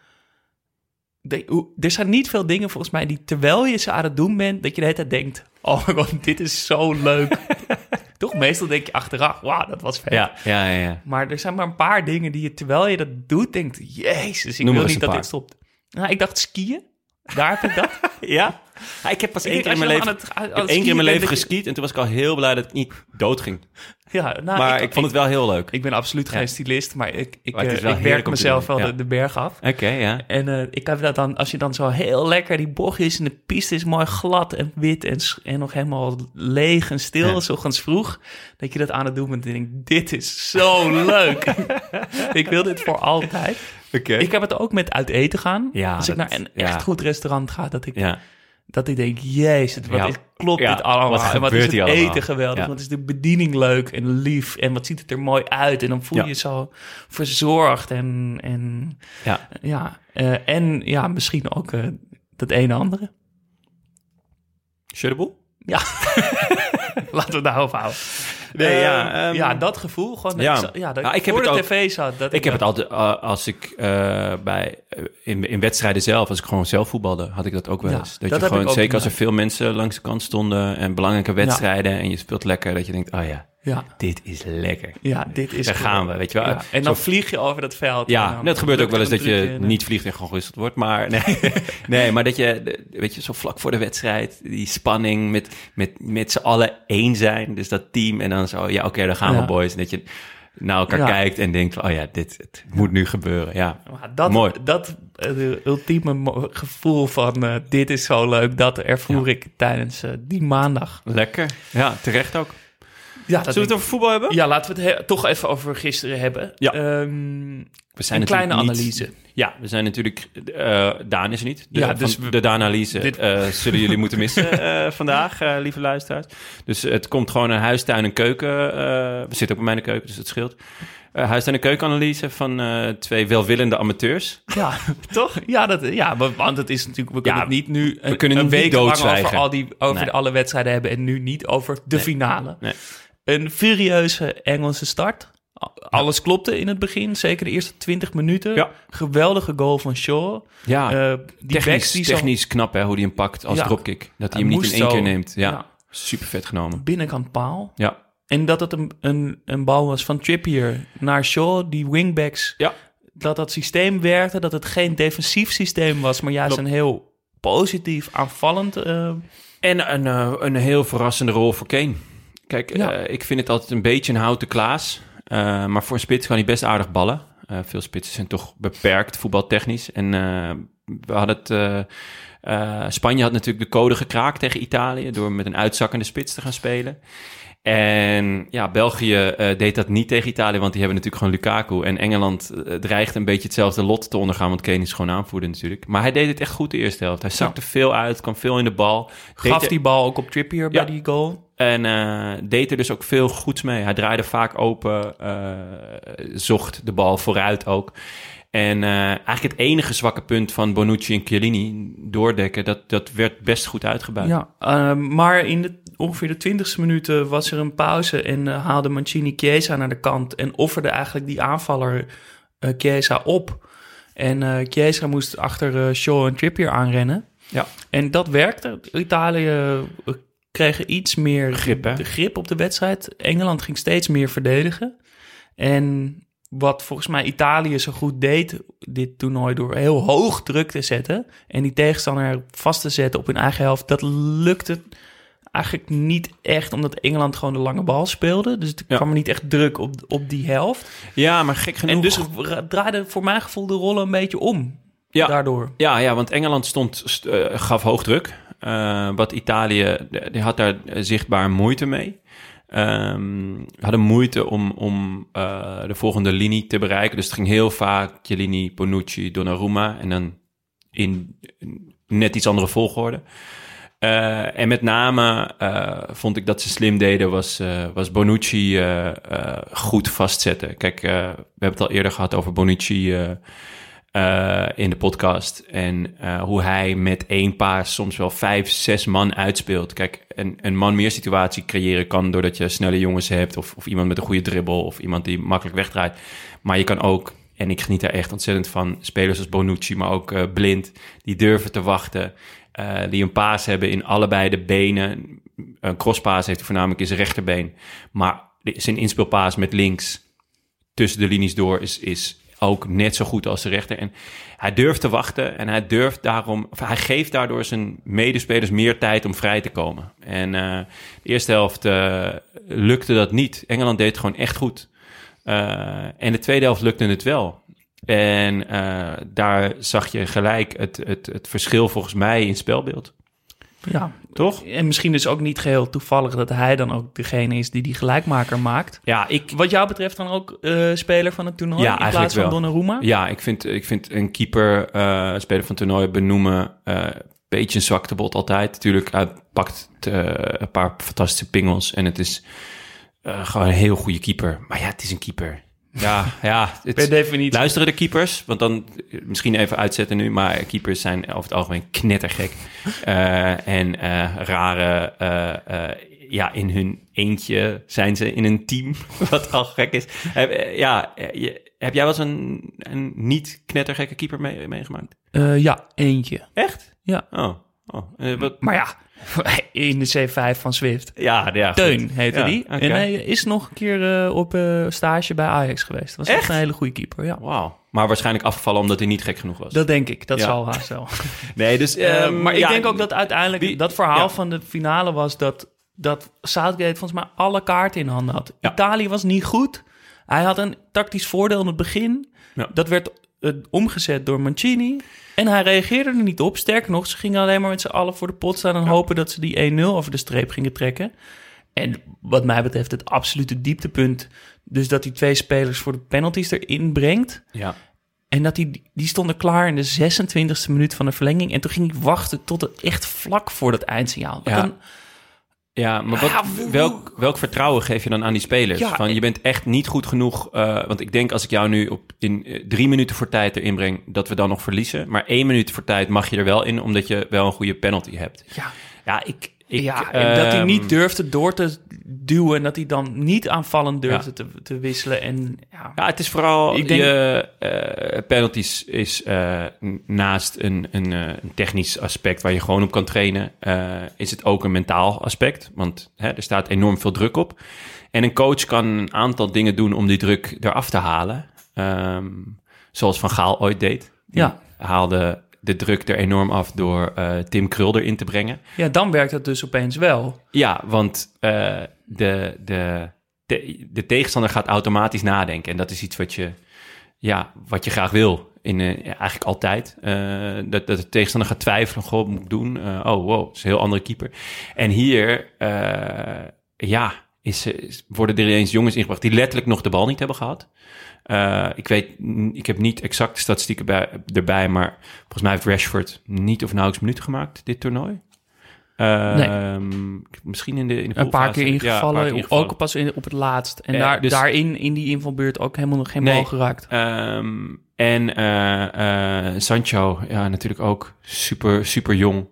de- er zijn niet veel dingen volgens mij die terwijl je ze aan het doen bent... dat je de hele tijd denkt, oh mijn god, dit is zo leuk. Toch? Meestal denk je achteraf, wauw, dat was vet. Ja, ja, ja. ja. Maar er zijn maar een paar dingen die je terwijl je dat doet, denkt: Jezus, ik Noem wil niet dat dit stopt. Nou, ik dacht skiën. Daar heb ik dat. Ja? Ja, ik heb pas Ik één denk, keer in mijn leven, het- één keer in mijn leven geskiet... en toen was ik al heel blij dat ik niet dood ging. Ja, nou, maar ik, vond het wel heel leuk. Ik ben absoluut geen stylist, maar ik, ik, Maar eh, ik werk mezelf wel de, de berg af. Oké, ja. En eh, ik heb dat dan, als je dan zo heel lekker die bochtjes en de piste is mooi glad en wit en, en nog helemaal leeg en stil, Ja. s ochtends vroeg, dat je dat aan het doen bent en je denkt, dit is zo leuk. ik wil dit voor altijd. Oké. Ik heb het ook met uit eten gaan. Ja, Als ik naar een echt goed restaurant ga, dat ik, Ja. Dat ik denk, jezus, wat Ja. is, klopt Ja, dit allemaal? wat en wat is het allemaal? eten geweldig? Ja. Wat is de bediening leuk en lief? En wat ziet het er mooi uit? En dan voel je je zo verzorgd en, en Ja. ja, eh, en ja, misschien ook eh, dat ene andere. Shuttleboel? Ja, laten we daarover houden. Nee, ja, ehm, ja, dat gevoel. Gewoon, ja. ja. Ik, ja, dat Ja, ik ik heb voor het de ook- tv zat. Dat Ik heb het altijd, eh, als ik eh, bij, eh, in, in wedstrijden zelf, als ik gewoon zelf voetbalde, had ik dat ook wel eens. Dat, dat je gewoon, zeker als er veel mensen langs de kant stonden en belangrijke wedstrijden en je speelt lekker, dat je denkt, oh ja, Ja, dit is lekker. ja, dit is... Daar gaan we, weet je wel. Ja, en dan Zo- vlieg je over dat veld. Ja, dan het gebeurt ook wel eens dat je niet vliegt en gewoon gewisseld wordt. Maar nee, nee maar dat je, weet je, zo vlak voor de wedstrijd, die spanning met, met, met z'n allen één zijn. Dus dat team en dan zo, ja oké, daar gaan Ja. we boys. En dat je naar elkaar Ja. kijkt en denkt, oh ja, dit het moet nu gebeuren. Ja, Maar dat, Mooi. dat eh, ultieme gevoel van eh, dit is zo leuk, dat ervoer ik tijdens eh, die maandag. lekker. Ja, terecht ook. Ja, Zullen we het over voetbal hebben? Ja, laten we het he- toch even over gisteren hebben. Ja. Ehm, We zijn een kleine niet- analyse. Ja, we zijn natuurlijk... eh, Daan is er niet. De, Ja, dus we- de Daan-analyse dit- eh, zullen jullie moeten missen eh, vandaag, eh, lieve luisteraars. Dus het komt gewoon een huistuin en keuken. eh, we zitten ook bij mij in de keuken, dus het scheelt. Eh huistuin en keukenanalyse van eh, twee welwillende amateurs. Ja, toch? Ja, dat, ja, wa- want het is natuurlijk... We kunnen Ja, het niet nu een, kunnen een week lang over, al die, over Nee. de alle wedstrijden hebben... en nu niet over de finale. Nee. Een furieuze Engelse start. Alles klopte in het begin, zeker de eerste 20 minuten. Ja. Geweldige goal van Shaw. Ja, Eh, die technisch, die zo technisch knap hè, hoe hij hem pakt als Ja. dropkick. Dat Hij hij hem niet in één zo. keer neemt. Ja, Ja. super vet genomen. binnenkant paal. Ja, En dat het een, een, een bal was van Trippier naar Shaw, die wingbacks. Ja. Dat dat systeem werkte, dat het geen defensief systeem was, maar juist een heel positief, aanvallend. eh, En een, eh, een heel verrassende rol voor Kane. Kijk, Ja. eh, ik vind het altijd een beetje een houten klaas. Eh, maar voor een spits kan hij best aardig ballen. Eh, veel spitsen zijn toch beperkt voetbaltechnisch. En we hadden het... Spanje had natuurlijk de code gekraakt tegen Italië... door met een uitzakkende spits te gaan spelen. En ja, België deed dat niet tegen Italië... want die hebben natuurlijk gewoon Lukaku. En Engeland dreigt een beetje hetzelfde lot te ondergaan... want Kane is gewoon aanvoerder natuurlijk. Maar hij deed het echt goed de eerste helft. Hij zakte veel uit, kwam veel in de bal. Gaf die bal ook op Trippier bij die goal. En eh, deed er dus ook veel goeds mee. Hij draaide vaak open, eh, zocht de bal vooruit ook. En eh, eigenlijk het enige zwakke punt van Bonucci en Chiellini, doordekken, dat, dat werd best goed uitgebuit. Ja, maar in de, ongeveer de twintigste minuten was er een pauze en haalde Mancini Chiesa naar de kant en offerde eigenlijk die aanvaller Chiesa op. En Chiesa moest achter Shaw en Trippier aanrennen. Ja. En dat werkte. Italië kregen iets meer Grip, hè? grip op de wedstrijd. Engeland ging steeds meer verdedigen. En wat volgens mij Italië zo goed deed, dit toernooi, door heel hoog druk te zetten en die tegenstander vast te zetten op hun eigen helft, dat lukte eigenlijk niet echt, omdat Engeland gewoon de lange bal speelde. Dus er Ja. kwam er niet echt druk op, op die helft. Ja, maar gek genoeg. En dus ra- draaide voor mijn gevoel de rollen een beetje om. Ja. Daardoor. Ja, ja, want Engeland stond, st- eh, gaf hoog druk. Eh, wat Italië, die had daar zichtbaar moeite mee. Ehm hadden moeite om, om eh, de volgende linie te bereiken. Dus het ging heel vaak Chiellini, Bonucci, Donnarumma. En dan in net iets andere volgorde. Eh, en met name vond ik dat ze slim deden, was, eh, was Bonucci goed vastzetten. Kijk, we hebben het al eerder gehad over Bonucci eh, in de podcast. En eh, hoe hij met één paas soms wel vijf, zes man uitspeelt. Kijk, een, een man meer situatie creëren kan doordat je snelle jongens hebt. Of, of iemand met een goede dribbel. Of iemand die makkelijk wegdraait. Maar je kan ook, en ik geniet daar echt ontzettend van, spelers als Bonucci, maar ook eh, Blind, die durven te wachten. die een paas hebben in allebei de benen. Een crosspaas heeft hij voornamelijk in zijn rechterbeen. Maar zijn inspeelpaas met links tussen de linies door is, is ook net zo goed als de rechter. En hij durft te wachten en hij durft daarom, of hij geeft daardoor zijn medespelers meer tijd om vrij te komen. En eh, de eerste helft eh, lukte dat niet. Engeland deed het gewoon echt goed. Eh, en de tweede helft lukte het wel. En daar zag je gelijk het, het, het verschil volgens mij in spelbeeld. Ja, Toch? En misschien dus ook niet geheel toevallig dat hij dan ook degene is die die gelijkmaker maakt. Ja, ik, Wat jou betreft dan ook eh, speler van het toernooi Ja, in plaats van wel. Donnarumma? Ja, ik vind, ik vind een keeper, eh speler van het toernooi benoemen, een beetje een zwaktebod altijd. Natuurlijk, hij pakt een paar fantastische pingels en het is gewoon een heel goede keeper. Maar ja, het is een keeper. Ja, ja. Het, Per definitie. Luisteren de keepers, want dan misschien even uitzetten nu, maar keepers zijn over het algemeen knettergek. Eh, en eh, rare, eh, eh, ja, in hun eentje zijn ze in een team, wat al gek is. Heb, ja, je- heb jij wel eens een, een niet knettergekke keeper mee, meegemaakt? Eh, ja, eentje. Echt? Ja. Oh, oh wat, Maar ja, in de C5 van Swift. ja, ja. Teun heette Ja, die. En hij is nog een keer eh, op eh, stage bij Ajax geweest. Dat was echt, Echt? een hele goede keeper, ja. Wauw. Maar waarschijnlijk afgevallen omdat hij niet gek genoeg was. Dat denk ik, dat Ja. zal haast wel. nee, dus... Eh, ehm, maar ik denk ook dat uiteindelijk dat verhaal van de finale was dat, dat Southgate volgens mij alle kaarten in handen had. Italië was niet goed. Hij had een tactisch voordeel in het begin. Ja. Dat werd omgezet door Mancini. En hij reageerde er niet op. Sterker nog, ze gingen alleen maar met z'n allen voor de pot staan... en hopen dat ze die 1-0 over de streep gingen trekken. En wat mij betreft het absolute dieptepunt... dus dat die twee spelers voor de penalties erin brengt... Ja. En dat die, die stonden klaar in de 26e minuut van de verlenging. En toen ging ik wachten tot het echt vlak voor dat eindsignaal. Ja. Ja, maar wat, hoe- welk, welk vertrouwen geef je dan aan die spelers? Ja, van, je bent echt niet goed genoeg. eh, want ik denk als ik jou nu op, in eh, drie minuten voor tijd erin breng, dat we dan nog verliezen. Maar één minuut voor tijd mag je er wel in, omdat je wel een goede penalty hebt. ja, Ja, ik... ik ja, en dat hij ehm, niet durfde door te duwen. En dat hij dan niet aanvallend durfde Ja. te, te wisselen. En ja, Ja, het is vooral Ik denk- je eh, penalties is eh, naast een, een, eh, een technisch aspect waar je gewoon op kan trainen, is het ook een mentaal aspect. Want hè, er staat enorm veel druk op. En een coach kan een aantal dingen doen om die druk eraf te halen. Ehm, zoals Van Gaal ooit deed. Die Ja. haalde de druk er enorm af door eh, Tim Krul erin te brengen. ja, dan werkt het dus opeens wel. Ja, want eh, de, de, de, de tegenstander gaat automatisch nadenken. En dat is iets wat je, ja, wat je graag wil. In, eh, eigenlijk altijd. Dat, dat de tegenstander gaat twijfelen. Goh, wat moet ik doen? Oh, wow, dat is een heel andere keeper. En hier, ja, is, is- worden er ineens jongens ingebracht... die letterlijk nog de bal niet hebben gehad. Eh, ik weet, ik heb niet exact de statistieken bij, erbij... maar volgens mij heeft Rashford niet of nauwelijks minuten gemaakt dit toernooi. Ehm, Misschien in de, in de Een paar keer ingevallen. een paar keer ingevallen. Ook pas in, op het laatst. En Eh, daar, dus- daarin, in die invalbeurt, ook helemaal nog geen Nee. bal geraakt. Ehm, en eh, Sancho, ja, natuurlijk ook super, super jong.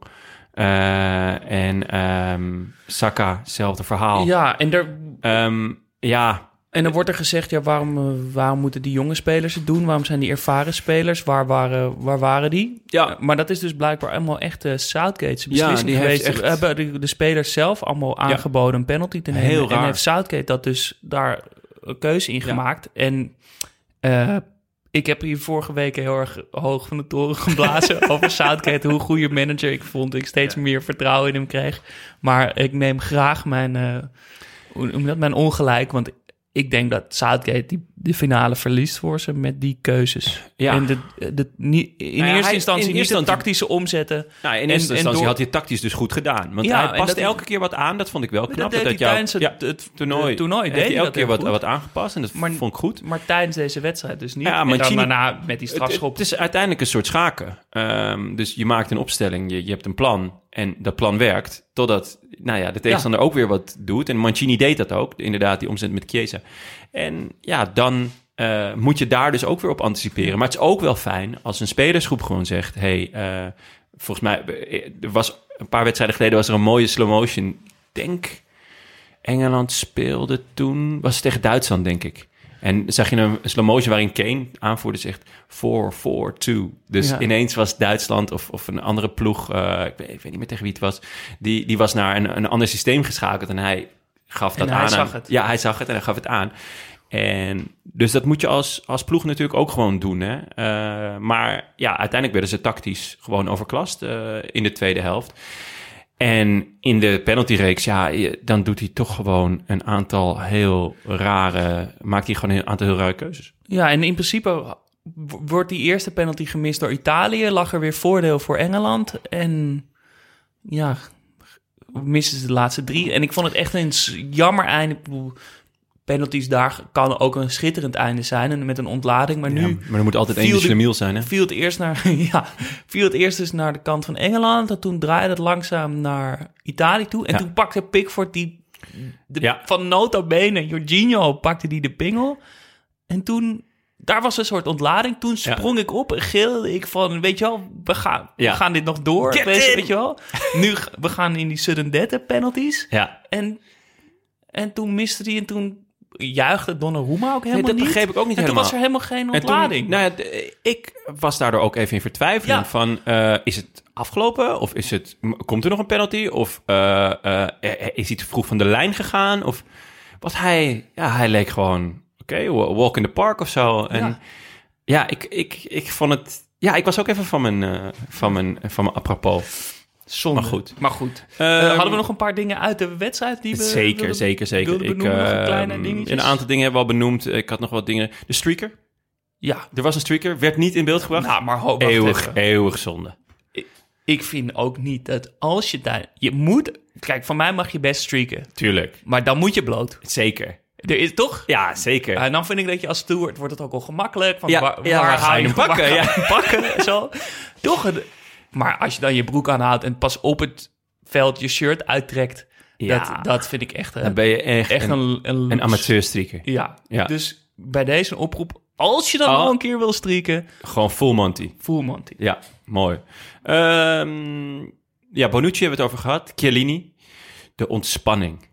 En ehm, Saka, hetzelfde verhaal. Ja, en er, Ehm, ja, En dan wordt er gezegd, ja, waarom, eh, waarom moeten die jonge spelers het doen? Waarom zijn die ervaren spelers? Waar waren, waar waren die? Ja. Eh, maar dat is dus blijkbaar allemaal echt uh, Southgate's Ja, beslissing heeft geweest. echt- hebben de, de spelers zelf allemaal aangeboden een penalty te nemen. Heel En heeft Southgate dat dus daar een keuze in Ja. gemaakt. En ik heb hier vorige week heel erg hoog van de toren geblazen over Southgate. Hoe goede manager ik vond. Ik steeds meer vertrouwen in hem kreeg. Maar ik neem graag mijn, dat, mijn ongelijk. Want ik denk dat Southgate die de finale verliest voor ze met die keuzes. Ja. En de, de, niet, in Nou ja, eerste hij- instantie in niet de tactische omzetten. nou, in En- eerste en instantie door- had hij tactisch dus goed gedaan. Want Ja, hij en past elke keer wat aan. Dat vond ik wel knap. dat dat jou- het, ja, het toernooi, het toernooi deed hij elke keer wat, wat aangepast. En dat Maar- vond ik goed. Maar tijdens deze wedstrijd dus niet. Ja, en dan daarna met die strafschop. het is uiteindelijk een soort schaken. Ehm, dus je maakt een opstelling, je, je hebt een plan en dat plan werkt totdat nou ja, de tegenstander ook weer wat doet. En Mancini deed dat ook, inderdaad, die omzet met Chiesa. En ja, dan eh, moet je daar dus ook weer op anticiperen. Maar het is ook wel fijn als een spelersgroep gewoon zegt... hey, eh, volgens mij, eh, er was een paar wedstrijden geleden was er een mooie slow motion. Denk, Engeland speelde toen, was het tegen Duitsland, denk ik. En zag je een slow motion waarin Kane aanvoerde zegt 4-4-2. Dus Ja. ineens was Duitsland of, of een andere ploeg, ik, weet, ik weet niet meer tegen wie het was, die, die was naar een, een ander systeem geschakeld en hij gaf En dat hij aan. zag aan- het. Ja, hij zag het en hij gaf het aan. En dus dat moet je als, als ploeg natuurlijk ook gewoon doen. Hè? Eh, maar ja, uiteindelijk werden ze tactisch gewoon overklast eh, in de tweede helft. En in de penaltyreeks, ja, dan doet hij toch gewoon een aantal heel rare... Maakt hij gewoon een aantal heel rare keuzes. Ja, en in principe wordt die eerste penalty gemist door Italië. Lag er weer voordeel voor Engeland. En ja, missen ze de laatste drie. En ik vond het echt een jammer einde. Penalties daar kan ook een schitterend einde zijn. En met een ontlading. Maar Ja, nu maar er moet altijd één Schlemiel zijn, hè? viel het eerst naar, ja, viel het eerst dus naar de kant van Engeland. En toen draaide het langzaam naar Italië toe. En Ja. toen pakte Pickford die de, Ja. van nota bene, Jorginho pakte die de pingel. En toen daar was een soort ontlading. Toen sprong ik op en gilde ik van, weet je wel, we gaan, Ja. we gaan dit nog door. Get weet, in! je wel. Nu, we gaan in die sudden death penalties. Ja. En, en toen miste hij en toen juichte Donnarumma ook Nee, helemaal dat niet. begreep ik ook niet en helemaal. toen was er helemaal geen En toen- ontlading. nou ja, ik was daardoor ook even in vertwijfeling Ja. van... eh, is het afgelopen? Of is het, komt er nog een penalty? Of eh, eh, is hij te vroeg van de lijn gegaan? Of was hij... Ja, hij leek gewoon... Oké, wa- walk in the park of zo. En ja, Ja. ik, ik, ik vond het... Ja, ik was ook even van mijn, eh, van mijn, van mijn apropos. Zonde. Maar goed. Maar goed. Eh, Ehm, hadden we nog een paar dingen uit de wedstrijd die we... Zeker, wilden- zeker, zeker. Ik, eh, kleine dingetjes? een aantal dingen hebben we al benoemd. Ik had nog wat dingen. De streaker. Ja. Er was een streaker. Werd niet in beeld gebracht. Nou, maar ho, eeuwig, even. eeuwig zonde. Ik vind ook niet dat als je daar... Je moet... Kijk, van mij mag je best streaken. Tuurlijk. Maar dan moet je bloot. Zeker. Er is toch? Ja, zeker. En dan vind ik dat je als steward wordt het ook al gemakkelijk. Van Ja, waar, ja, waar waar ga je hem pakken? Ja. pakken? Zo. Toch? een- Maar als je dan je broek aanhoudt en pas op het veld je shirt uittrekt... Ja. Dat, dat vind ik echt, eh, Dan ben je echt, echt een, een, een, een. Ja. Ja. Dus bij deze oproep, als je dan Oh. al een keer wil strieken, Gewoon full Monty. full Monty. Ja, mooi. Ehm, ja, Bonucci hebben we het over gehad. Chiellini. De ontspanning.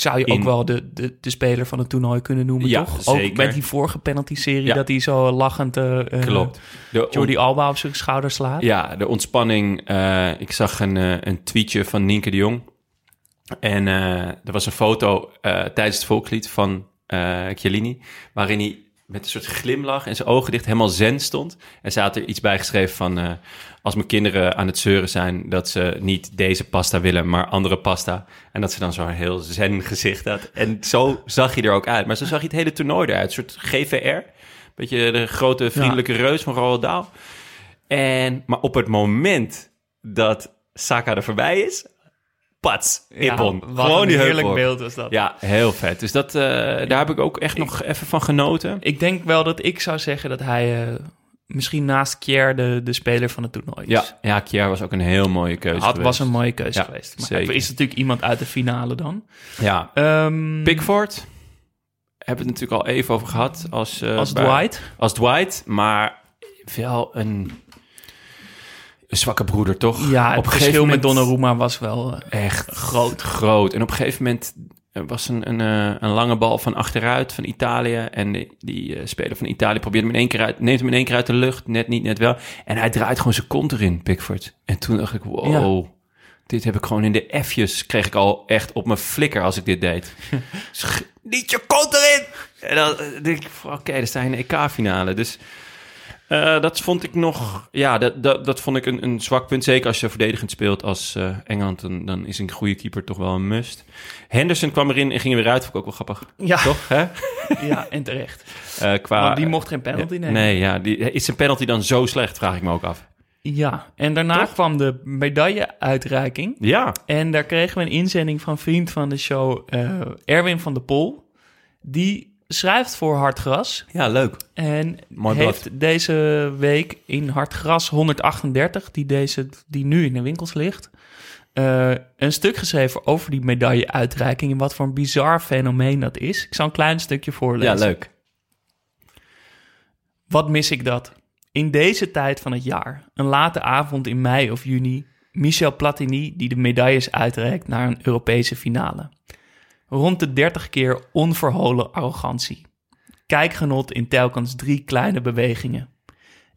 Zou je In- ook wel de, de, de speler van het toernooi kunnen noemen, Ja, toch? zeker. Ook met die vorige penalty-serie, Ja. dat hij zo lachend uh, Klopt. De Jordi Alba op zijn schouder slaat. Ja, de ontspanning. eh, ik zag een, een tweetje van Nienke de Jong. En er was een foto tijdens het volkslied van Chiellini... waarin hij met een soort glimlach en zijn ogen dicht helemaal zen stond. En ze had er iets bij geschreven van... als mijn kinderen aan het zeuren zijn dat ze niet deze pasta willen, maar andere pasta. En dat ze dan zo'n heel zen gezicht had. En zo zag hij er ook uit. Maar zo zag hij het hele toernooi eruit. Een soort GVR. Beetje de grote vriendelijke reus van Roald Dahl. En, maar op het moment dat Saka er voorbij is, pats, Ippon. wat Gewoon een die heerlijk beeld was dat. Ja, heel vet. Dus dat, eh, daar heb ik ook echt nog even van genoten. Ik denk wel dat ik zou zeggen dat hij eh, misschien naast Kier de, de speler van het toernooi is. Ja, ja Kier was ook een heel mooie keuze Had, geweest. was een mooie keuze Ja, geweest. Maar zeker. er is natuurlijk iemand uit de finale dan. Ja, Ehm, Pickford hebben we het natuurlijk al even over gehad. Als, eh, als bij- Dwight. Als Dwight, maar wel een, een zwakke broeder, toch? Ja, het op verschil met Donnarumma was wel... eh, echt groot. groot. En op een gegeven moment er was een, een, eh, een lange bal van achteruit van Italië. En die, die eh, speler van Italië probeert hem in één keer uit, neemt hem in één keer uit de lucht. Net niet, net wel. En hij draait gewoon zijn kont erin, Pickford. En toen dacht ik, wow... Dit heb ik gewoon in de F'jes, kreeg ik al echt op mijn flikker als ik dit deed. Sch- niet je kont erin! En dan denk ik, oké, dan sta je in de EK-finale. Dus eh, dat vond ik nog, ja, dat, dat, dat vond ik een, een zwak punt. Zeker als je verdedigend speelt als eh, Engeland, dan, dan is een goede keeper toch wel een must. Henderson kwam erin en ging er weer uit, vond ik ook wel grappig. Ja. Toch, hè? ja, en terecht. Eh, qua, Want die mocht geen penalty nemen. Nee, ja, die, is zijn penalty dan zo slecht, vraag ik me ook af. Ja, en daarna kwam de medailleuitreiking. Ja, En daar kregen we een inzending van vriend van de show, Erwin van der Pol. Die schrijft voor Hartgras. ja leuk. En Mooi heeft blad. deze week in Hartgras 138, die, deze, die nu in de winkels ligt, eh, een stuk geschreven over die medailleuitreiking en wat voor een bizar fenomeen dat is. Ik zal een klein stukje voorlezen. Ja, leuk. Wat mis ik dat? In deze tijd van het jaar, een late avond in mei of juni, Michel Platini die de medailles uitreikt naar een Europese finale. Rond de 30 keer onverholen arrogantie. Kijkgenot in telkens drie kleine bewegingen.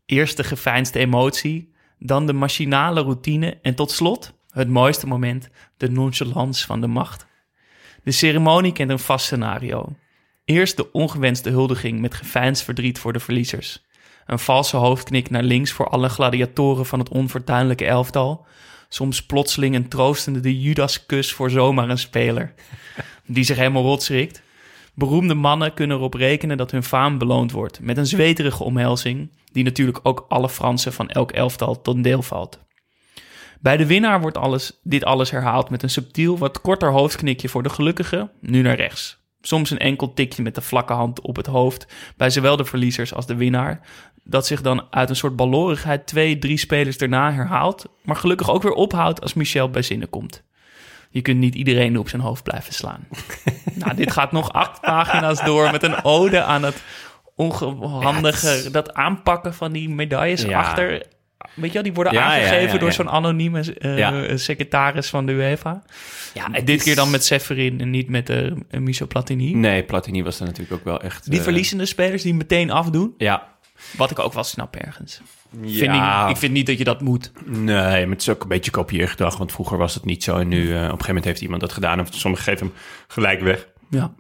Eerst de geveinsde emotie, dan de machinale routine en tot slot, het mooiste moment, de nonchalance van de macht. De ceremonie kent een vast scenario. Eerst de ongewenste huldiging met geveinsd verdriet voor de verliezers. Een valse hoofdknik naar links voor alle gladiatoren van het onfortuinlijke elftal. Soms plotseling een troostende de Judaskus voor zomaar een speler. Die zich helemaal rot schrikt. Beroemde mannen kunnen erop rekenen dat hun faam beloond wordt. Met een zweterige omhelzing, die natuurlijk ook alle Fransen van elk elftal tot deel valt. Bij de winnaar wordt alles, dit alles herhaald met een subtiel wat korter hoofdknikje voor de gelukkige, nu naar rechts. Soms een enkel tikje met de vlakke hand op het hoofd bij zowel de verliezers als de winnaar. Dat zich dan uit een soort balorigheid twee, drie spelers daarna herhaalt, maar gelukkig ook weer ophoudt als Michel bij zinnen komt. Je kunt niet iedereen op zijn hoofd blijven slaan. nou, dit gaat nog acht pagina's door met een ode aan het onhandige, Ja, het is- dat aanpakken van die medailles Ja. achter. Weet je wel, die worden Ja, ja, aangegeven ja, door ja. zo'n anonieme eh, Ja. secretaris van de UEFA. Ja, En dit keer dan met Severin en niet met eh Michel Platini. Nee, Platini was er natuurlijk ook wel echt... Die eh, verliezende spelers die meteen afdoen. Ja. Wat ik ook wel snap ergens. Ja. Vind ik, ik vind niet dat je dat moet. Nee, maar het is ook een beetje kopieergedrag, want vroeger was het niet zo. En nu, op een gegeven moment heeft iemand dat gedaan en sommigen geven hem gelijk weg. Ja.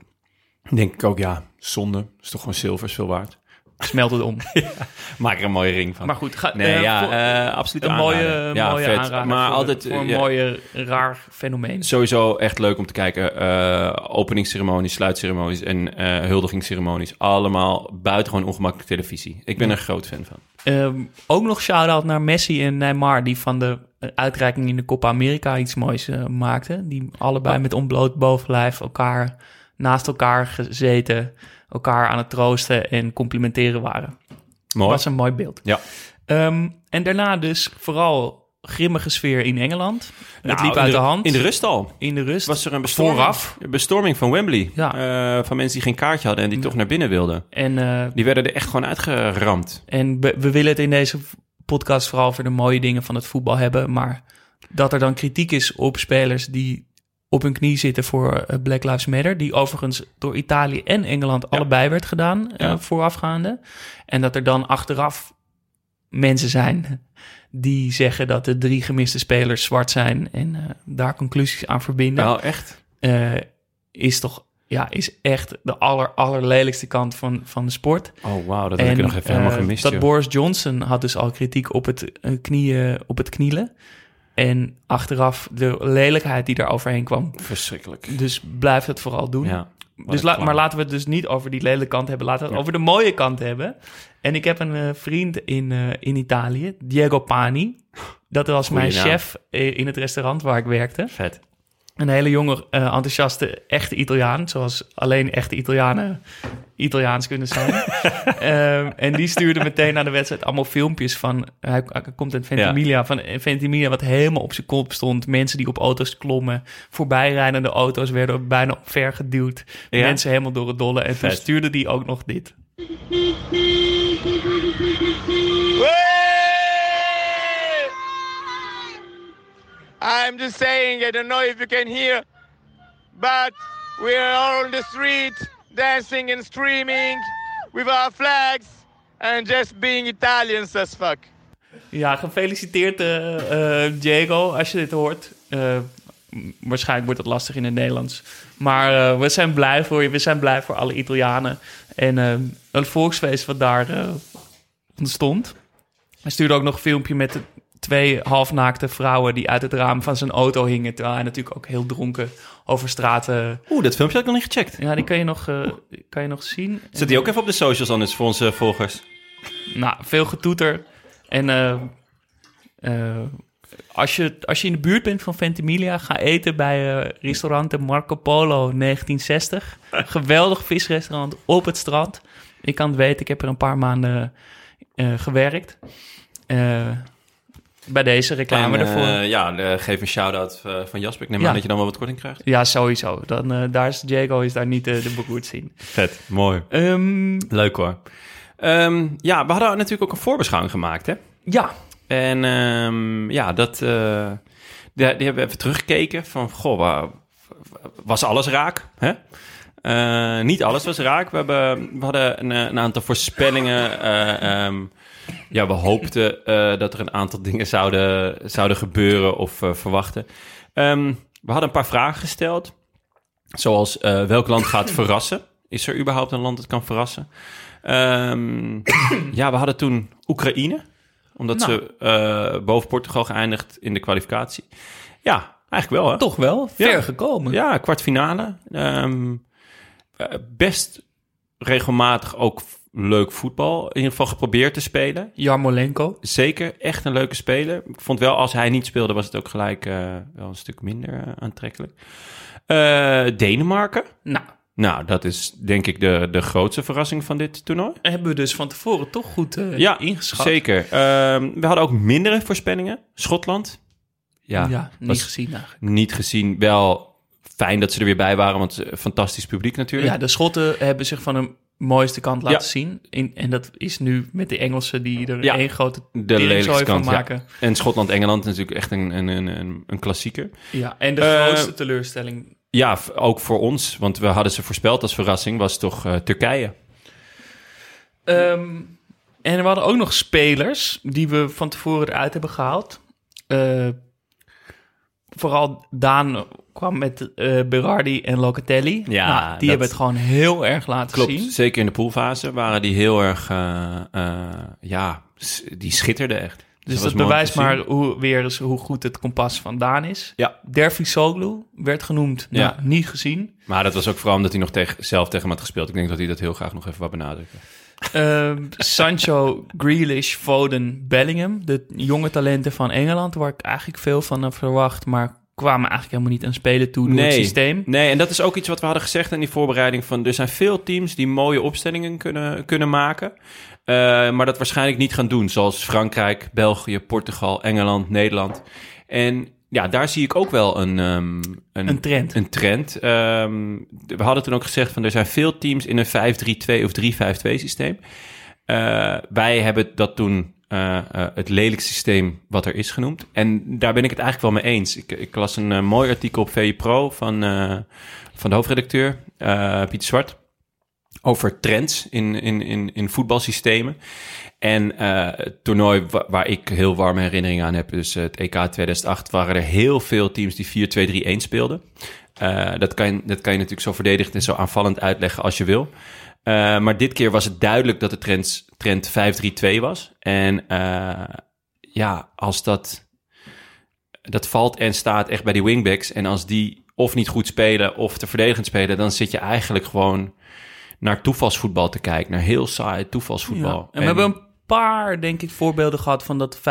denk ik ook, ja, zonde. Is toch gewoon zilver, is veel waard. Smelt het om. Maak er een mooie ring van. Maar goed, ga, Nee, eh, ja, voor- eh, absoluut een mooie. Ja, mooie vet. aanrader Maar voor, altijd, voor een ja. mooie, raar fenomeen. Sowieso echt leuk om te kijken. eh openingsceremonies, sluitceremonies en huldigingsceremonies. Allemaal buitengewoon ongemakkelijke televisie. Ik ben er een groot fan van. Ehm, ook nog shout-out naar Messi en Neymar... die van de uitreiking in de Copa America iets moois maakten. Die allebei Oh. met ontbloot bovenlijf elkaar naast elkaar gezeten... elkaar aan het troosten en complimenteren waren. Mooi. was een mooi beeld. Ja. Ehm, en daarna dus vooral grimmige sfeer in Engeland. het Nou, liep in uit de, de- hand. In de rust al. In de rust. Was er een bestorming, Vooraf. een bestorming van Wembley. Ja. Eh, van mensen die geen kaartje hadden en die toch naar binnen wilden. En, eh, Die werden er echt gewoon uitgeramd. en we, we willen het in deze podcast vooral over de mooie dingen van het voetbal hebben. Maar dat er dan kritiek is op spelers die op hun knie zitten voor eh, Black Lives Matter. Die overigens door Italië en Engeland allebei werd gedaan eh, Ja. voorafgaande. En dat er dan achteraf mensen zijn die zeggen dat de drie gemiste spelers zwart zijn. En eh, daar conclusies aan verbinden. Nou, echt? is toch ja, is echt de aller, allerlelijkste kant van, van de sport. Oh, wauw, dat heb ik nog even helemaal gemist, Dat joh. Boris Johnson had dus al kritiek op het, knieën, op het knielen. En achteraf de lelijkheid die daar overheen kwam. Verschrikkelijk. Dus blijf het vooral doen. Ja, dus la- maar laten we het dus niet over die lelijke kant hebben. Laten we het Ja. over de mooie kant hebben. En ik heb een eh, vriend in, eh, in Italië, Diego Pani. Dat was Goeie mijn naam. chef eh, in het restaurant waar ik werkte. Vet. Een hele jonge, eh, enthousiaste, echte Italiaan. Zoals alleen echte Italianen Italiaans kunnen zijn. Ehm, en die stuurde meteen na de wedstrijd allemaal filmpjes van... Hij, hij komt uit Ventimiglia, van eh, Ventimiglia wat helemaal op zijn kop stond. Mensen die op auto's klommen. Voorbijrijdende auto's werden bijna ver geduwd. Ja? Mensen helemaal door het dolle. En toen Vet. stuurde die ook nog dit. I'm just saying, I don't know if you can hear, but we are all on the street dancing and screaming with our flags and just being Italians as fuck. Ja, gefeliciteerd eh, eh, Diego, als je dit hoort. Eh, waarschijnlijk wordt het lastig in het Nederlands. Maar we zijn blij voor je. We zijn blij voor alle Italianen. En het volksfeest wat daar ontstond. Hij stuurde ook nog een filmpje met twee halfnaakte vrouwen... die uit het raam van zijn auto hingen. Terwijl hij natuurlijk ook heel dronken over straat... eh, Oeh, dat filmpje had ik nog niet gecheckt. ja, die kan je nog, eh, kan je nog zien. Zet die ook even op de socials anders voor onze volgers. Nou, veel getoeter. En eh, eh, als, je, als je in de buurt bent van Ventimiglia, ga eten bij restaurant Marco Polo 1960. Geweldig visrestaurant op het strand. Ik kan het weten, ik heb er een paar maanden gewerkt. Bij deze reclame En, ervoor. eh, ja, eh, geef een shout-out eh, van Jasper. Ik neem Ja. aan dat je dan wel wat korting krijgt. Ja, sowieso. Dan, eh, daar is Diego is daar niet eh, de beroerd zien. Vet, mooi. Ehm, Leuk hoor. Ehm, ja, we hadden natuurlijk ook een voorbeschouwing gemaakt, hè? ja, En ehm, ja, dat, eh, die, die hebben we even teruggekeken van, goh, wa- was alles raak? Hè? Eh, niet alles was raak. We, hebben, we hadden een, eh, een aantal voorspellingen. Ja, we hoopten eh, dat er een aantal dingen zouden, zouden gebeuren of eh, verwachten. Ehm, we hadden een paar vragen gesteld. Zoals, eh, welk land gaat verrassen? Is er überhaupt een land dat kan verrassen? Ehm, ja, we hadden toen Oekraïne. Omdat Nou. ze boven Portugal geëindigd in de kwalificatie. Ja, eigenlijk wel hè? toch wel. Ver Ja. gekomen. Ja, kwartfinale. Eh, best regelmatig ook leuk voetbal. In ieder geval geprobeerd te spelen. Jarmolenko. Zeker, echt een leuke speler. Ik vond wel, als hij niet speelde, was het ook gelijk eh, wel een stuk minder eh, aantrekkelijk. Eh, Denemarken. Nou, Nou, dat is denk ik de, de grootste verrassing van dit toernooi. hebben we dus van tevoren toch goed Ja, ingeschat. zeker. Ehm, we hadden ook mindere voorspellingen. Schotland. Ja, Ja, niet gezien eigenlijk. niet gezien. Wel fijn dat ze er weer bij waren, want fantastisch publiek natuurlijk. Ja, de Schotten hebben zich van hun mooiste kant laten Ja. zien. In, en dat is nu met de Engelsen die er Ja, één grote de lelijkste van kant. ja. maken. En Schotland-Engeland is natuurlijk echt een, een, een, een, een klassieker. Ja, en de Eh, grootste teleurstelling. Ja, ook voor ons, want we hadden ze voorspeld als verrassing, was toch eh, Turkije. Ehm, en we hadden ook nog spelers die we van tevoren eruit hebben gehaald. Eh, vooral Daan kwam met eh, Berardi en Locatelli. Ja, Nou, die dat- hebben het gewoon heel erg laten Klopt, zien. zeker in de poolfase waren die heel erg, eh, eh, ja, die schitterden echt. Dus dat bewijst maar hoe, weer eens hoe goed het kompas van Daan is. Ja. Derfi Soglu werd genoemd. Ja. Nou, niet gezien. Maar dat was ook vooral omdat hij nog tegen, zelf tegen hem had gespeeld. Ik denk dat hij dat heel graag nog even wat benadrukken. Ehm, Sancho, Grealish, Foden, Bellingham. De jonge talenten van Engeland, waar ik eigenlijk veel van heb verwacht. Maar kwamen eigenlijk helemaal niet aan spelen toe door het systeem. Nee, en dat is ook iets wat we hadden gezegd in die voorbereiding. Van, er zijn veel teams die mooie opstellingen kunnen, kunnen maken. eh, maar dat waarschijnlijk niet gaan doen. Zoals Frankrijk, België, Portugal, Engeland, Nederland. En ja, daar zie ik ook wel een... ehm, Een trend. Een trend. Ehm, we hadden toen ook gezegd van er zijn veel teams in een 5-3-2 of 3-5-2 systeem. Eh, wij hebben dat toen eh, eh, het lelijkste systeem wat er is genoemd. En daar ben ik het eigenlijk wel mee eens. Ik, ik las een eh, mooi artikel op VE Pro van, van de hoofdredacteur Pieter Zwart over trends in, in, in, in voetbalsystemen. En het toernooi wa- waar ik heel warme herinneringen aan heb, dus het EK 2008, waren er heel veel teams die 4-2-3-1 speelden. Dat, kan dat kan je natuurlijk zo verdedigend en zo aanvallend uitleggen als je wil. Eh, maar dit keer was het duidelijk dat de trend, trend 5-3-2 was. En eh, ja, als dat, dat valt en staat echt bij die wingbacks. En als die of niet goed spelen of te verdedigend spelen, dan zit je eigenlijk gewoon naar toevalsvoetbal te kijken. Naar heel saai toevalsvoetbal. Ja. En we hebben een paar, denk ik, voorbeelden gehad van dat 5-3-2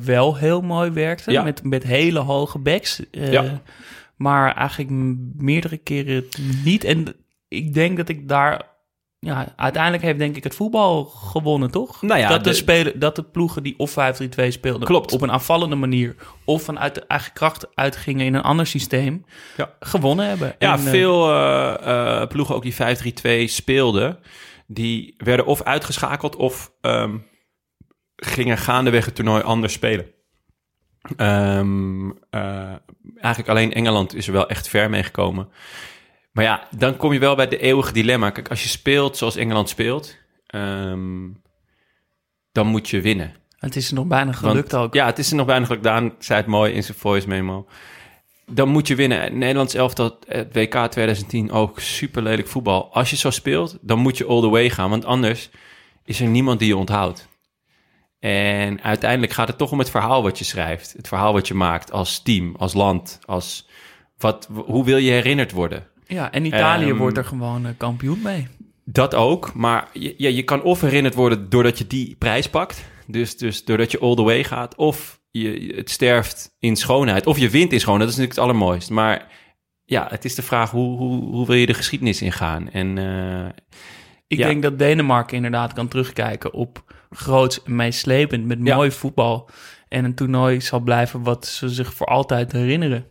wel heel mooi werkte. Ja. Met, met hele hoge backs. Eh, Ja. Maar eigenlijk meerdere keren niet. En ik denk dat ik daar... Ja, uiteindelijk heeft denk ik het voetbal gewonnen, toch? Nou ja, dat, de de- spelen, dat de ploegen die of 5-3-2 speelden... Klopt. op een aanvallende manier... of vanuit de eigen kracht uitgingen in een ander systeem... Ja. gewonnen hebben. Ja, En, eh, veel eh, eh, ploegen ook die 5-3-2 speelden, die werden of uitgeschakeld of ehm, gingen gaandeweg het toernooi anders spelen. Ehm, eh, eigenlijk alleen Engeland is er wel echt ver mee gekomen. Maar ja, dan kom je wel bij de eeuwige dilemma. Kijk, als je speelt zoals Engeland speelt, ehm, dan moet je winnen. Het is er nog bijna Want- gelukt ook. Ja, het is er nog bijna gelukt. Daan zei het mooi in zijn voice memo. Dan moet je winnen. Het Nederlands elftal, het WK 2010, ook super lelijk voetbal. Als je zo speelt, dan moet je all the way gaan. Want anders is er niemand die je onthoudt. En uiteindelijk gaat het toch om het verhaal wat je schrijft. Het verhaal wat je maakt als team, als land. Als wat, hoe wil je herinnerd worden? Ja, en Italië Ehm, wordt er gewoon eh, kampioen mee. Dat ook, maar je, ja, je kan of herinnerd worden doordat je die prijs pakt. Dus, dus doordat je all the way gaat. Of je, het sterft in schoonheid. Of je wint in schoonheid. Dat is natuurlijk het allermooist. Maar ja, het is de vraag hoe, hoe, hoe wil je de geschiedenis ingaan? En eh, Ik ja. denk dat Denemarken inderdaad kan terugkijken op groots en meeslepend met Ja. mooi voetbal. En een toernooi zal blijven wat ze zich voor altijd herinneren.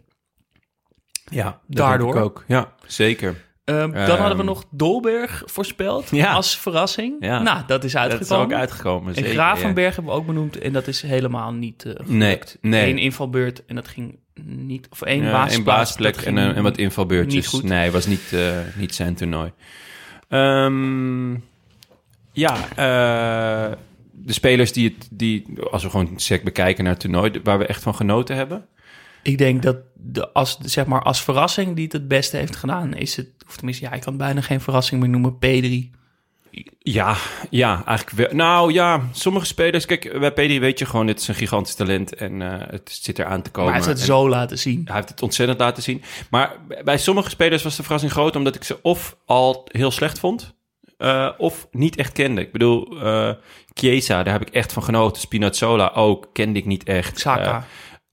ja, Daardoor. ook. Ja, zeker. Ehm, dan Ehm, hadden we nog Dolberg voorspeld Ja. als verrassing. Ja. Nou, dat is Dat uitgekomen. is ook uitgekomen. en Gravenberg hebben we ook benoemd en dat is helemaal niet eh Nee, gelukt. nee. Eén invalbeurt en dat ging niet... Of één baasplek dat en, een- en wat invalbeurtjes. Niet. Nee, was niet, eh, niet zijn toernooi. Ehm, ja, eh, de spelers die het, die, als we gewoon sec bekijken naar het toernooi, waar we echt van genoten hebben. Ik denk dat de, als, zeg maar, als verrassing die het het beste heeft gedaan, is het, of tenminste, ja, ik kan het bijna geen verrassing meer noemen, P3. Ja, ja, eigenlijk wel. Nou ja, sommige spelers, kijk, bij Pedri weet je gewoon, dit is een gigantisch talent en eh, het zit eraan te komen. Maar hij heeft het zo laten zien. Hij heeft het ontzettend laten zien. Maar bij sommige spelers was de verrassing groot... omdat ik ze of al heel slecht vond... eh, of niet echt kende. Ik bedoel, eh Chiesa, daar heb ik echt van genoten. Spinazzola ook, kende ik niet echt. Xhaka.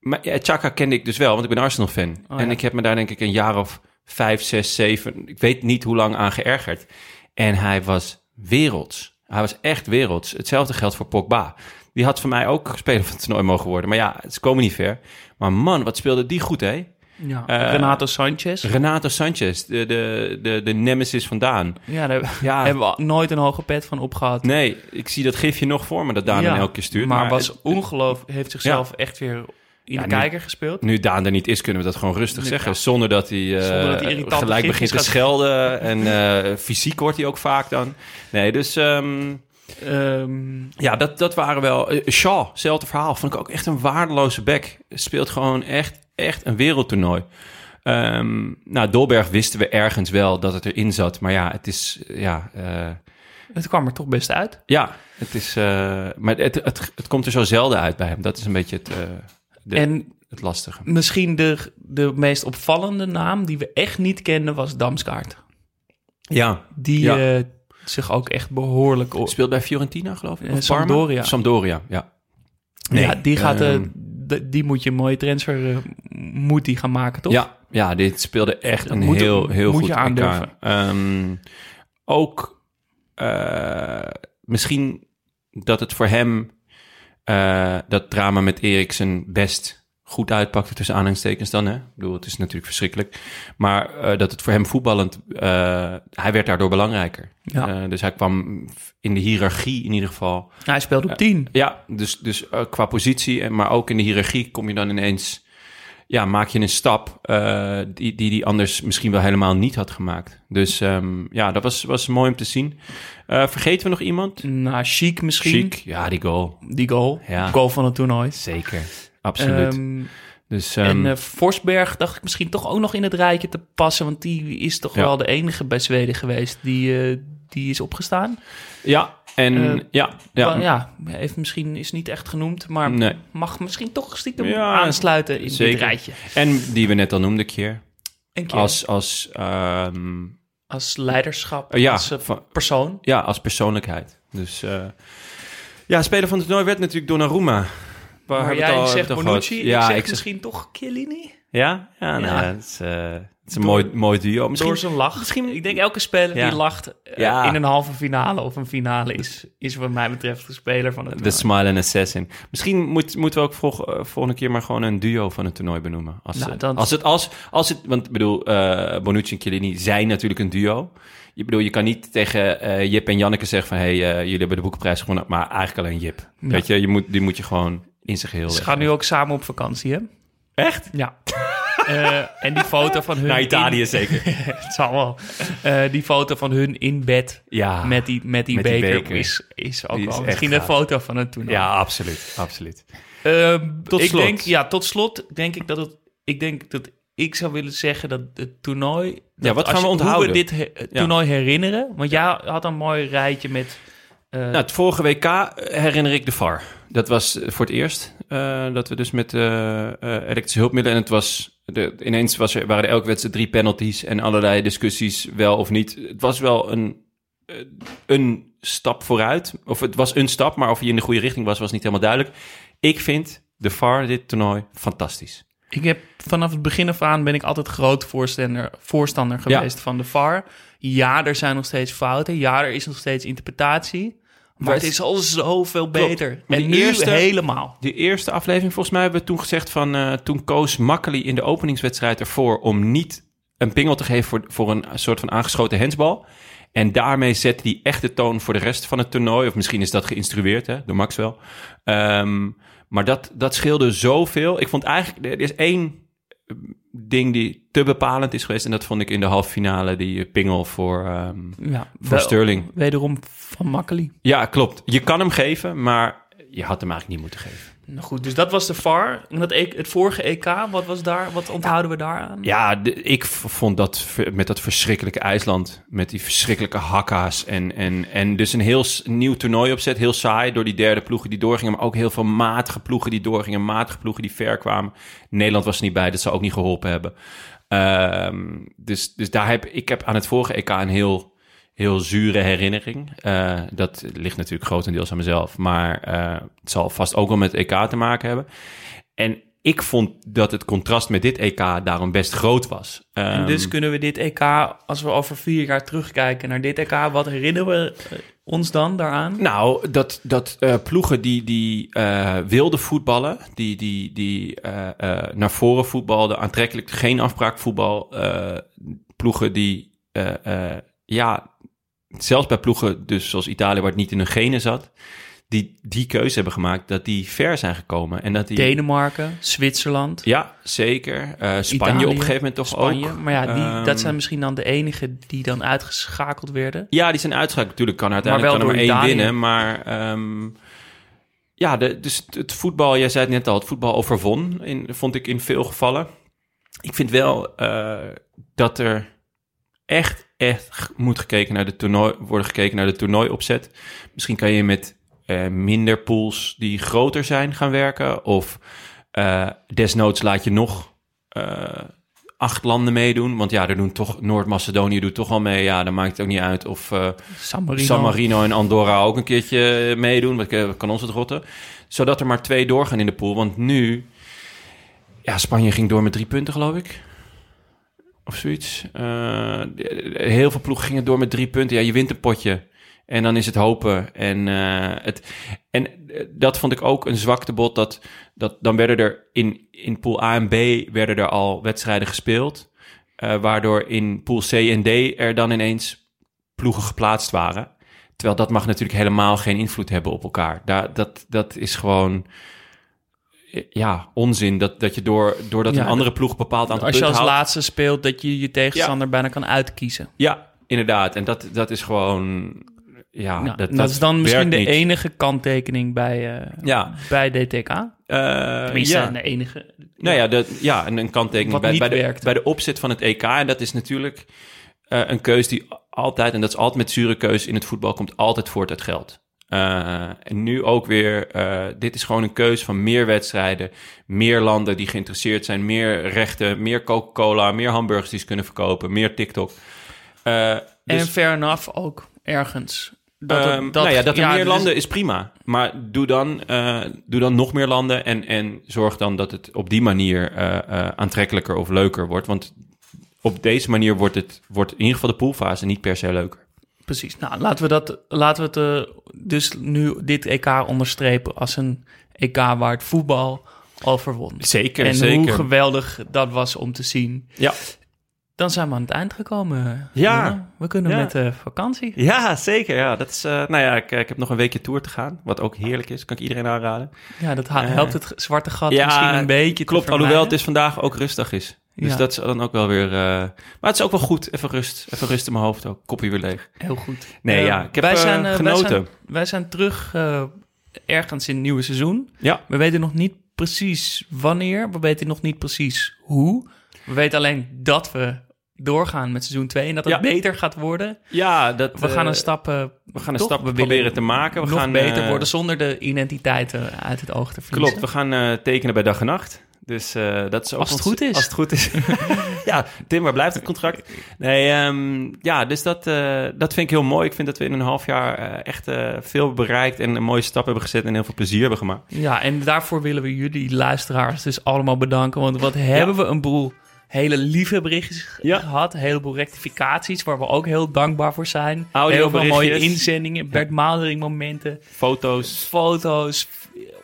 Maar ja, Chaka kende ik dus wel, want ik ben Arsenal-fan. Oh, en ik heb me daar denk ik een jaar of vijf, zes, zeven... ik weet niet hoe lang aan geërgerd. En hij was werelds. Hij was echt werelds. Hetzelfde geldt voor Pogba. Die had voor mij ook speler van het toernooi mogen worden. Maar ja, ze komen niet ver. Maar man, wat speelde die goed, hè? Ja, Eh, Renato Sanchez. Renato Sanchez, de, de, de, de nemesis vandaan. Ja, daar Ja. hebben we nooit een hoge pet van opgehad. Nee, ik zie dat gifje nog voor me dat Daan Ja, hem elke keer stuurt. Maar, was het- ongeloof heeft zichzelf echt weer in Ja, de nu- kijker gespeeld. Nu Daan er niet is, kunnen we dat gewoon rustig Nu- zeggen. Zonder dat hij, eh, Zonder dat hij gelijk begint te gaat- schelden. En eh, fysiek wordt hij ook vaak dan. Nee, dus ehm, Ehm, ja, dat, dat waren wel... eh, Shaw, hetzelfde verhaal. Vond ik ook echt een waardeloze back. Speelt gewoon echt, echt een wereldtoernooi. Ehm nou, Dolberg wisten we ergens wel dat het erin zat. Maar ja, het is... Ja, eh, het kwam er toch best uit. ja het is... eh, maar het, het, het komt er zo zelden uit bij hem. Dat is een beetje het, eh, de, en het lastige. misschien de, de meest opvallende naam die we echt niet kenden was Damskaart. Ja, Die Ja. eh, zich ook echt behoorlijk... op- Speelt bij Fiorentina, geloof ik? Eh, Of Parma? Sampdoria. Sampdoria, ja. ja, die, gaat, d- die moet je een mooie transfer moet die gaan maken, toch? Ja, ja, dit speelde echt een moet- heel, heel moet goed je aandurven. Ehm, ook misschien dat het voor hem eh, dat drama met Eriksen best goed uitpakte tussen aanhalingstekens dan. Hè? Ik bedoel, het is natuurlijk verschrikkelijk. Maar eh, dat het voor hem voetballend... eh, hij werd daardoor belangrijker. Ja. Dus hij kwam in de hiërarchie in ieder geval... Hij speelde op 10. Ja, dus, dus qua positie, en maar ook in de hiërarchie kom je dan ineens... Ja, maak je een stap eh, die, die die anders misschien wel helemaal niet had gemaakt. Dus ehm, ja, dat was, was mooi om te zien. Eh, vergeten we nog iemand? Nou, Chic misschien. Chic, ja, die goal. Die goal. Ja. Goal van het toernooi. Zeker, absoluut. Ehm, dus, en ehm, eh, Forsberg dacht ik misschien toch ook nog in het rijtje te passen. Want die is toch Ja. wel de enige bij Zweden geweest die, die is opgestaan. ja, en eh, ja, ja, ja, heeft misschien is niet echt genoemd, maar Nee. mag misschien toch stiekem Ja, aansluiten in zeker. dit rijtje. En die we net al noemden, keer. Een keer Als, als, ehm, als leiderschap, ja, als eh, persoon. ja, als persoonlijkheid. Dus eh, ja, speler van het toernooi werd natuurlijk Donnarumma. Waar Maar jij het al- zegt het al Bonucci, Ja, ik zeg misschien toch Chiellini. Ja, ja, nou, Ja. ja, het is, het is een Door- mooi, mooi duo. Misschien, Door zijn lach. misschien- ik denk elke speler Ja. die lacht eh, Ja. in een halve finale of een finale is, is wat mij betreft de speler van het de toernooi. Smile and Assassin. Misschien moet, moeten we ook volg- eh, volgende keer maar gewoon een duo van het toernooi benoemen. Als, Nou, dan- als het, als, als het, want ik bedoel, eh Bonucci en Chiellini zijn natuurlijk een duo. Je bedoel, je kan niet tegen Jip en Janneke zeggen van, hey, jullie hebben de boekenprijs gewonnen, maar eigenlijk alleen Jip. Ja. Weet je, je moet, die moet je gewoon in zijn geheel Ze leggen. gaan nu ook samen op vakantie, hè? Echt? Ja. Eh, en die foto van hun... Naar Italië in- zeker. het zal wel. Eh, die foto van hun in bed Ja, met die, met die met die beker. Is, is ook wel misschien een gaaf. foto van het toernooi. ja absoluut, absoluut. Ehm, Tot ik slot. Denk, ja, tot slot denk ik dat het... Ik denk dat ik zou willen zeggen dat het toernooi... dat wat gaan we onthouden? Hoe we dit he- Ja. toernooi herinneren. Want jij had een mooi rijtje met... eh, Nou, het vorige WK herinner ik de VAR. Dat was voor het eerst dat we dus met elektrische hulpmiddelen... en het was de, ineens was er, waren er elke wedstrijd drie penalties... en allerlei discussies, wel of niet. Het was wel een, eh, een stap vooruit. Of het was een stap, maar of hij in de goede richting was... was niet helemaal duidelijk. Ik vind de VAR dit toernooi fantastisch. Ik heb vanaf het begin af aan ben ik altijd groot voorstander, voorstander Ja. geweest van de VAR. Ja, er zijn nog steeds fouten. Ja, er is nog steeds interpretatie. Maar het is al zoveel beter. En nu eerste- helemaal. Die eerste aflevering, volgens mij hebben we toen gezegd van... eh, toen koos Makkely in de openingswedstrijd ervoor om niet een pingel te geven... voor, voor een soort van aangeschoten hensbal. En daarmee zette hij echt de toon voor de rest van het toernooi. Of misschien is dat geïnstrueerd hè, door Max wel. Ehm, maar dat, dat scheelde zoveel. Ik vond eigenlijk... Er is één ding die te bepalend is geweest... en dat vond ik in de halve finale die pingel voor, ehm, Ja, voor wel- Sterling. Wederom van Makkely. Ja, klopt. Je kan hem geven, maar je had hem eigenlijk niet moeten geven. Nou goed, dus dat was de VAR. Dat E- het vorige EK, wat was daar? Wat onthouden we daar aan? Ja, ik vond dat met dat verschrikkelijke IJsland, met die verschrikkelijke hakka's en, en, en dus een heel nieuw toernooi opzet, heel saai door die derde ploegen die doorgingen, maar ook heel veel matige ploegen die doorgingen, matige ploegen die ver kwamen. Nederland was er niet bij, dat zou ook niet geholpen hebben. Ehm, dus, dus daar heb ik heb aan het vorige EK een heel, heel zure herinnering. Eh, dat ligt natuurlijk grotendeels aan mezelf, maar eh, het zal vast ook wel met het EK te maken hebben. En ik vond dat het contrast met dit EK daarom best groot was. En Ehm, dus kunnen we dit EK, als we over vier jaar terugkijken naar dit EK, wat herinneren we, ons dan daaraan? Nou, dat, dat eh, ploegen die, die eh, wilden voetballen, die, die, die eh, eh, naar voren voetbalden, aantrekkelijk, geen afbraakvoetbal, eh, ploegen die, eh, eh, ja, zelfs bij ploegen dus zoals Italië, waar het niet in hun genen zat, die die keuze hebben gemaakt, dat die ver zijn gekomen. En dat die, Denemarken, Zwitserland, Ja, zeker. Eh, Spanje Italië, op een gegeven moment toch Spanje. ook. Maar ja, die, Ehm, dat zijn misschien dan de enigen die dan uitgeschakeld werden. Ja, die zijn uitgeschakeld. Natuurlijk kan uiteindelijk Maar kan er maar één winnen. Maar ehm, ja, de, dus het- het voetbal, jij zei het net al, het voetbal overwon, in, vond ik in veel gevallen. Ik vind wel eh, dat er echt, echt moet gekeken naar de toernooi, worden gekeken naar de toernooiopzet. Misschien kan je met eh, minder pools die groter zijn gaan werken. Of eh, desnoods laat je nog eh, acht landen meedoen. Want ja, er doen toch, Noord-Macedonië doet toch al mee. Ja, dan maakt het ook niet uit of San Marino. San Marino en Andorra ook een keertje meedoen. Wat kan ons het rotten? Zodat er maar twee doorgaan in de pool. Want nu, ja, Spanje ging door met drie punten, geloof ik. Of zoiets. Eh, heel veel ploegen gingen door met drie punten. Ja, je wint een potje. En dan is het hopen. En, eh, het, en eh, dat vond ik ook een zwaktebod. Dat, dat, dan werden er in, in pool A en B werden er al wedstrijden gespeeld. waardoor in pool C en D er dan ineens ploegen geplaatst waren. Terwijl dat mag natuurlijk helemaal geen invloed hebben op elkaar. Daar, dat, dat is gewoon ja, onzin. Dat, dat je door, doordat Ja, een andere ploeg bepaald aantal Als je als laatste speelt, dat je je tegenstander bijna kan uitkiezen. Ja, inderdaad. En dat, dat is gewoon... Ja, Nou, dat, dat, is dan misschien de niet. enige kanttekening bij, eh, Ja. bij DTK. Eh, Tenminste, ja. de enige. Nou ja, ja een, een kanttekening bij, bij, de, bij de opzet van het EK. En dat is natuurlijk eh, een keus die altijd, en dat is altijd met zure keus in het voetbal, komt altijd voort uit geld. Eh, en nu ook weer, eh, dit is gewoon een keus van meer wedstrijden, meer landen die geïnteresseerd zijn, meer rechten, meer Coca-Cola, meer hamburgers die ze kunnen verkopen, meer TikTok. En dus- fair enough ook ergens. Dat, het- Ehm, nou ja, dat er ja, meer dus- landen is prima. Maar doe dan, doe dan nog meer landen en, en zorg dan dat het op die manier aantrekkelijker of leuker wordt. Want op deze manier wordt, het, wordt in ieder geval de poolfase niet per se leuker. Precies. Nou, laten we, dat, laten we het eh, dus nu dit EK onderstrepen als een EK waar het voetbal al verwon. Zeker, en hoe zeker. geweldig dat was om te zien. Ja. Dan zijn we aan het eind gekomen. Ja. Jonne. We kunnen Ja. met de vakantie. Ja, zeker. Ja, dat is, eh, nou ja, ik, ik heb nog een weekje tour te gaan, wat ook heerlijk is. Kan ik iedereen aanraden. Ja, dat Eh, helpt het zwarte gat ja, misschien een beetje Klopt, alhoewel het is vandaag ook rustig is. Dus Ja. dat is dan ook wel weer... eh, maar het is ook wel goed. Even rust. Even rust in mijn hoofd ook. Kopje weer leeg. Heel goed. Nee, Eh, ja. Ik heb wij eh, zijn, genoten. Wij zijn, wij zijn terug ergens in het nieuwe seizoen. Ja. We weten nog niet precies wanneer. We weten nog niet precies hoe. We weten alleen dat we doorgaan met seizoen 2 en dat het Ja. beter gaat worden. Ja, dat, We gaan een stap, we gaan een stap proberen te maken. We nog gaan beter worden zonder de identiteiten uit het oog te verliezen. Klopt, we gaan tekenen bij dag en nacht. Dus eh, dat is ook Als het goed is. Als het goed is. ja, Tim, waar blijft het contract? Nee, ehm, ja, dus dat, eh, dat vind ik heel mooi. Ik vind dat we in een half jaar eh, echt veel bereikt en een mooie stap hebben gezet en heel veel plezier hebben gemaakt. Ja, en daarvoor willen we jullie luisteraars dus allemaal bedanken. Want wat hebben we een boel hele lieve berichtjes gehad. Een heleboel rectificaties waar we ook heel dankbaar voor zijn. Heel veel mooie inzendingen. Bert momenten. Foto's. Foto's.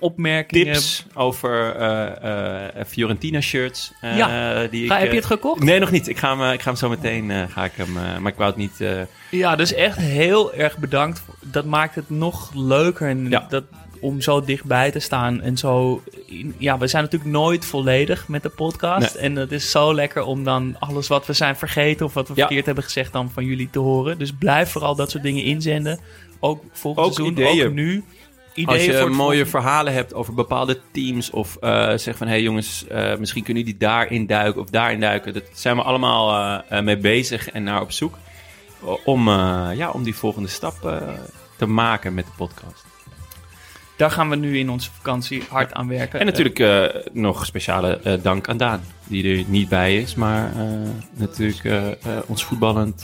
Opmerkingen. Tips over eh, eh, Fiorentina shirts. eh, Ja. die Ga- ik, heb je het gekocht? Nee, nog niet. Ik ga hem, ik ga hem zo meteen, ga ik hem, maar ik wou het niet... Ja, dus echt heel erg bedankt. Dat maakt het nog leuker en dat, om zo dichtbij te staan. En zo, ja, we zijn natuurlijk nooit volledig met de podcast. Nee. En het is zo lekker om dan alles wat we zijn vergeten of wat we Ja. verkeerd hebben gezegd dan van jullie te horen. Dus blijf vooral dat soort dingen inzenden. Ook volgend Ook seizoen, ideeën. ook nu. Als je voor mooie volgende- verhalen hebt over bepaalde teams of eh, zeg van hé hey jongens, eh, misschien kunnen jullie daarin duiken of daarin duiken. Dat zijn we allemaal eh, mee bezig en naar op zoek om, ja, om die volgende stap te maken met de podcast. Daar gaan we nu in onze vakantie hard aan werken. En natuurlijk nog speciale dank aan Daan, die er niet bij is, maar natuurlijk ons voetballend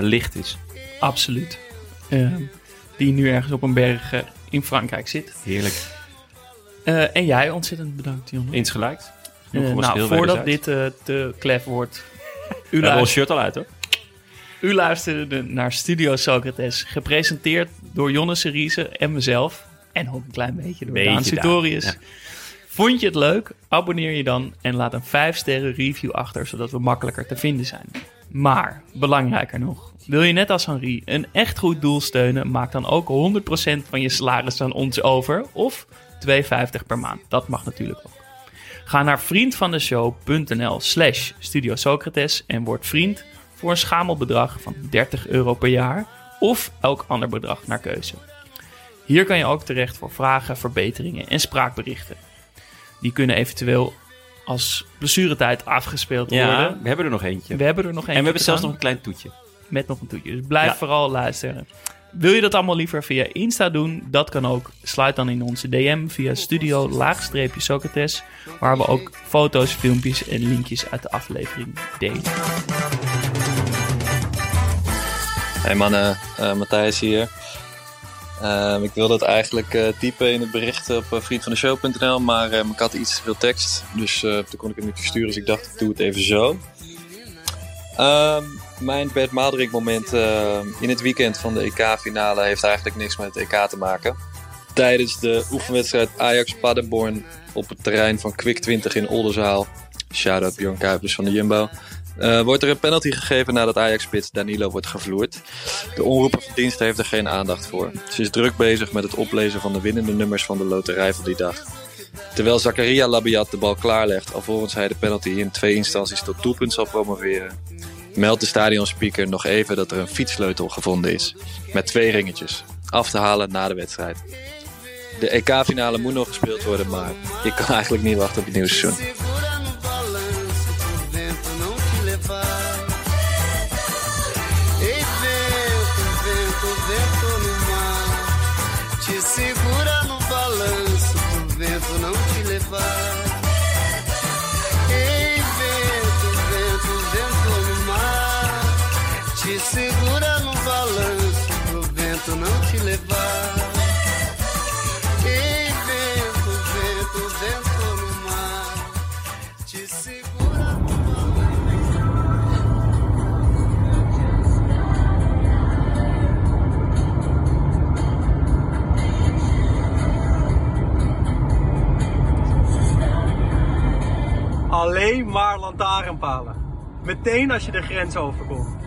licht is. Absoluut. Eh, die nu ergens op een berg in Frankrijk zit. Heerlijk. Eh, en jij ontzettend bedankt, Jonne. Insgelijks. Was nou, voordat dit eh, te klef wordt. We hebben ons shirt al uit hoor. U luisterde naar Studio Socrates, gepresenteerd door Jonne Seriese en mezelf. En ook een klein beetje door Beetje Daan Daan, Sutorius. ja. Vond je het leuk? Abonneer je dan en laat een 5 sterren review achter, zodat we makkelijker te vinden zijn. Maar, belangrijker nog, wil je net als Henri een echt goed doel steunen, maak dan ook 100% van je salaris aan ons over of 2,50 per maand. Dat mag natuurlijk ook. Ga naar vriendvandeshow.nl slash Studio Socrates en word vriend voor een schamel bedrag van 30 euro per jaar of elk ander bedrag naar keuze. Hier kan je ook terecht voor vragen, verbeteringen en spraakberichten. Die kunnen eventueel als blessuretijd afgespeeld Ja, worden. we hebben er nog eentje. We hebben er nog eentje. En we hebben zelfs nog een klein toetje. Met nog een toetje. Dus blijf Ja. vooral luisteren. Wil je dat allemaal liever via Insta doen? Dat kan ook. Sluit dan in onze DM via studio laagstreepje Socrates. Waar we ook foto's, filmpjes en linkjes uit de aflevering delen. Hey mannen, eh, Matthijs hier. Ehm, ik wilde het eigenlijk eh, typen in het bericht op uh, vriendvandeshow.nl, maar ehm, ik had iets te veel tekst, dus eh, toen kon ik het niet versturen, dus ik dacht ik doe het even zo. Ehm, mijn Bert Maalderink moment in het weekend van de EK-finale heeft eigenlijk niks met het EK te maken. Tijdens de oefenwedstrijd Ajax-Paderborn op het terrein van Quick 20 in Oldenzaal, shout-out Bjorn Kuipers van de Jumbo, eh, wordt er een penalty gegeven nadat Ajax-spits Danilo wordt gevloerd. De omroeper dienst heeft er geen aandacht voor. Ze is druk bezig met het oplezen van de winnende nummers van de loterij van die dag. Terwijl Zakaria Labiat de bal klaarlegt, alvorens hij de penalty in twee instanties tot doelpunt zal promoveren, meldt de stadionspeaker nog even dat er een fietssleutel gevonden is. Met twee ringetjes. Af te halen na de wedstrijd. De EK-finale moet nog gespeeld worden, maar ik kan eigenlijk niet wachten op het nieuwe seizoen. Alleen maar lantaarnpalen. Meteen als je de grens overkomt.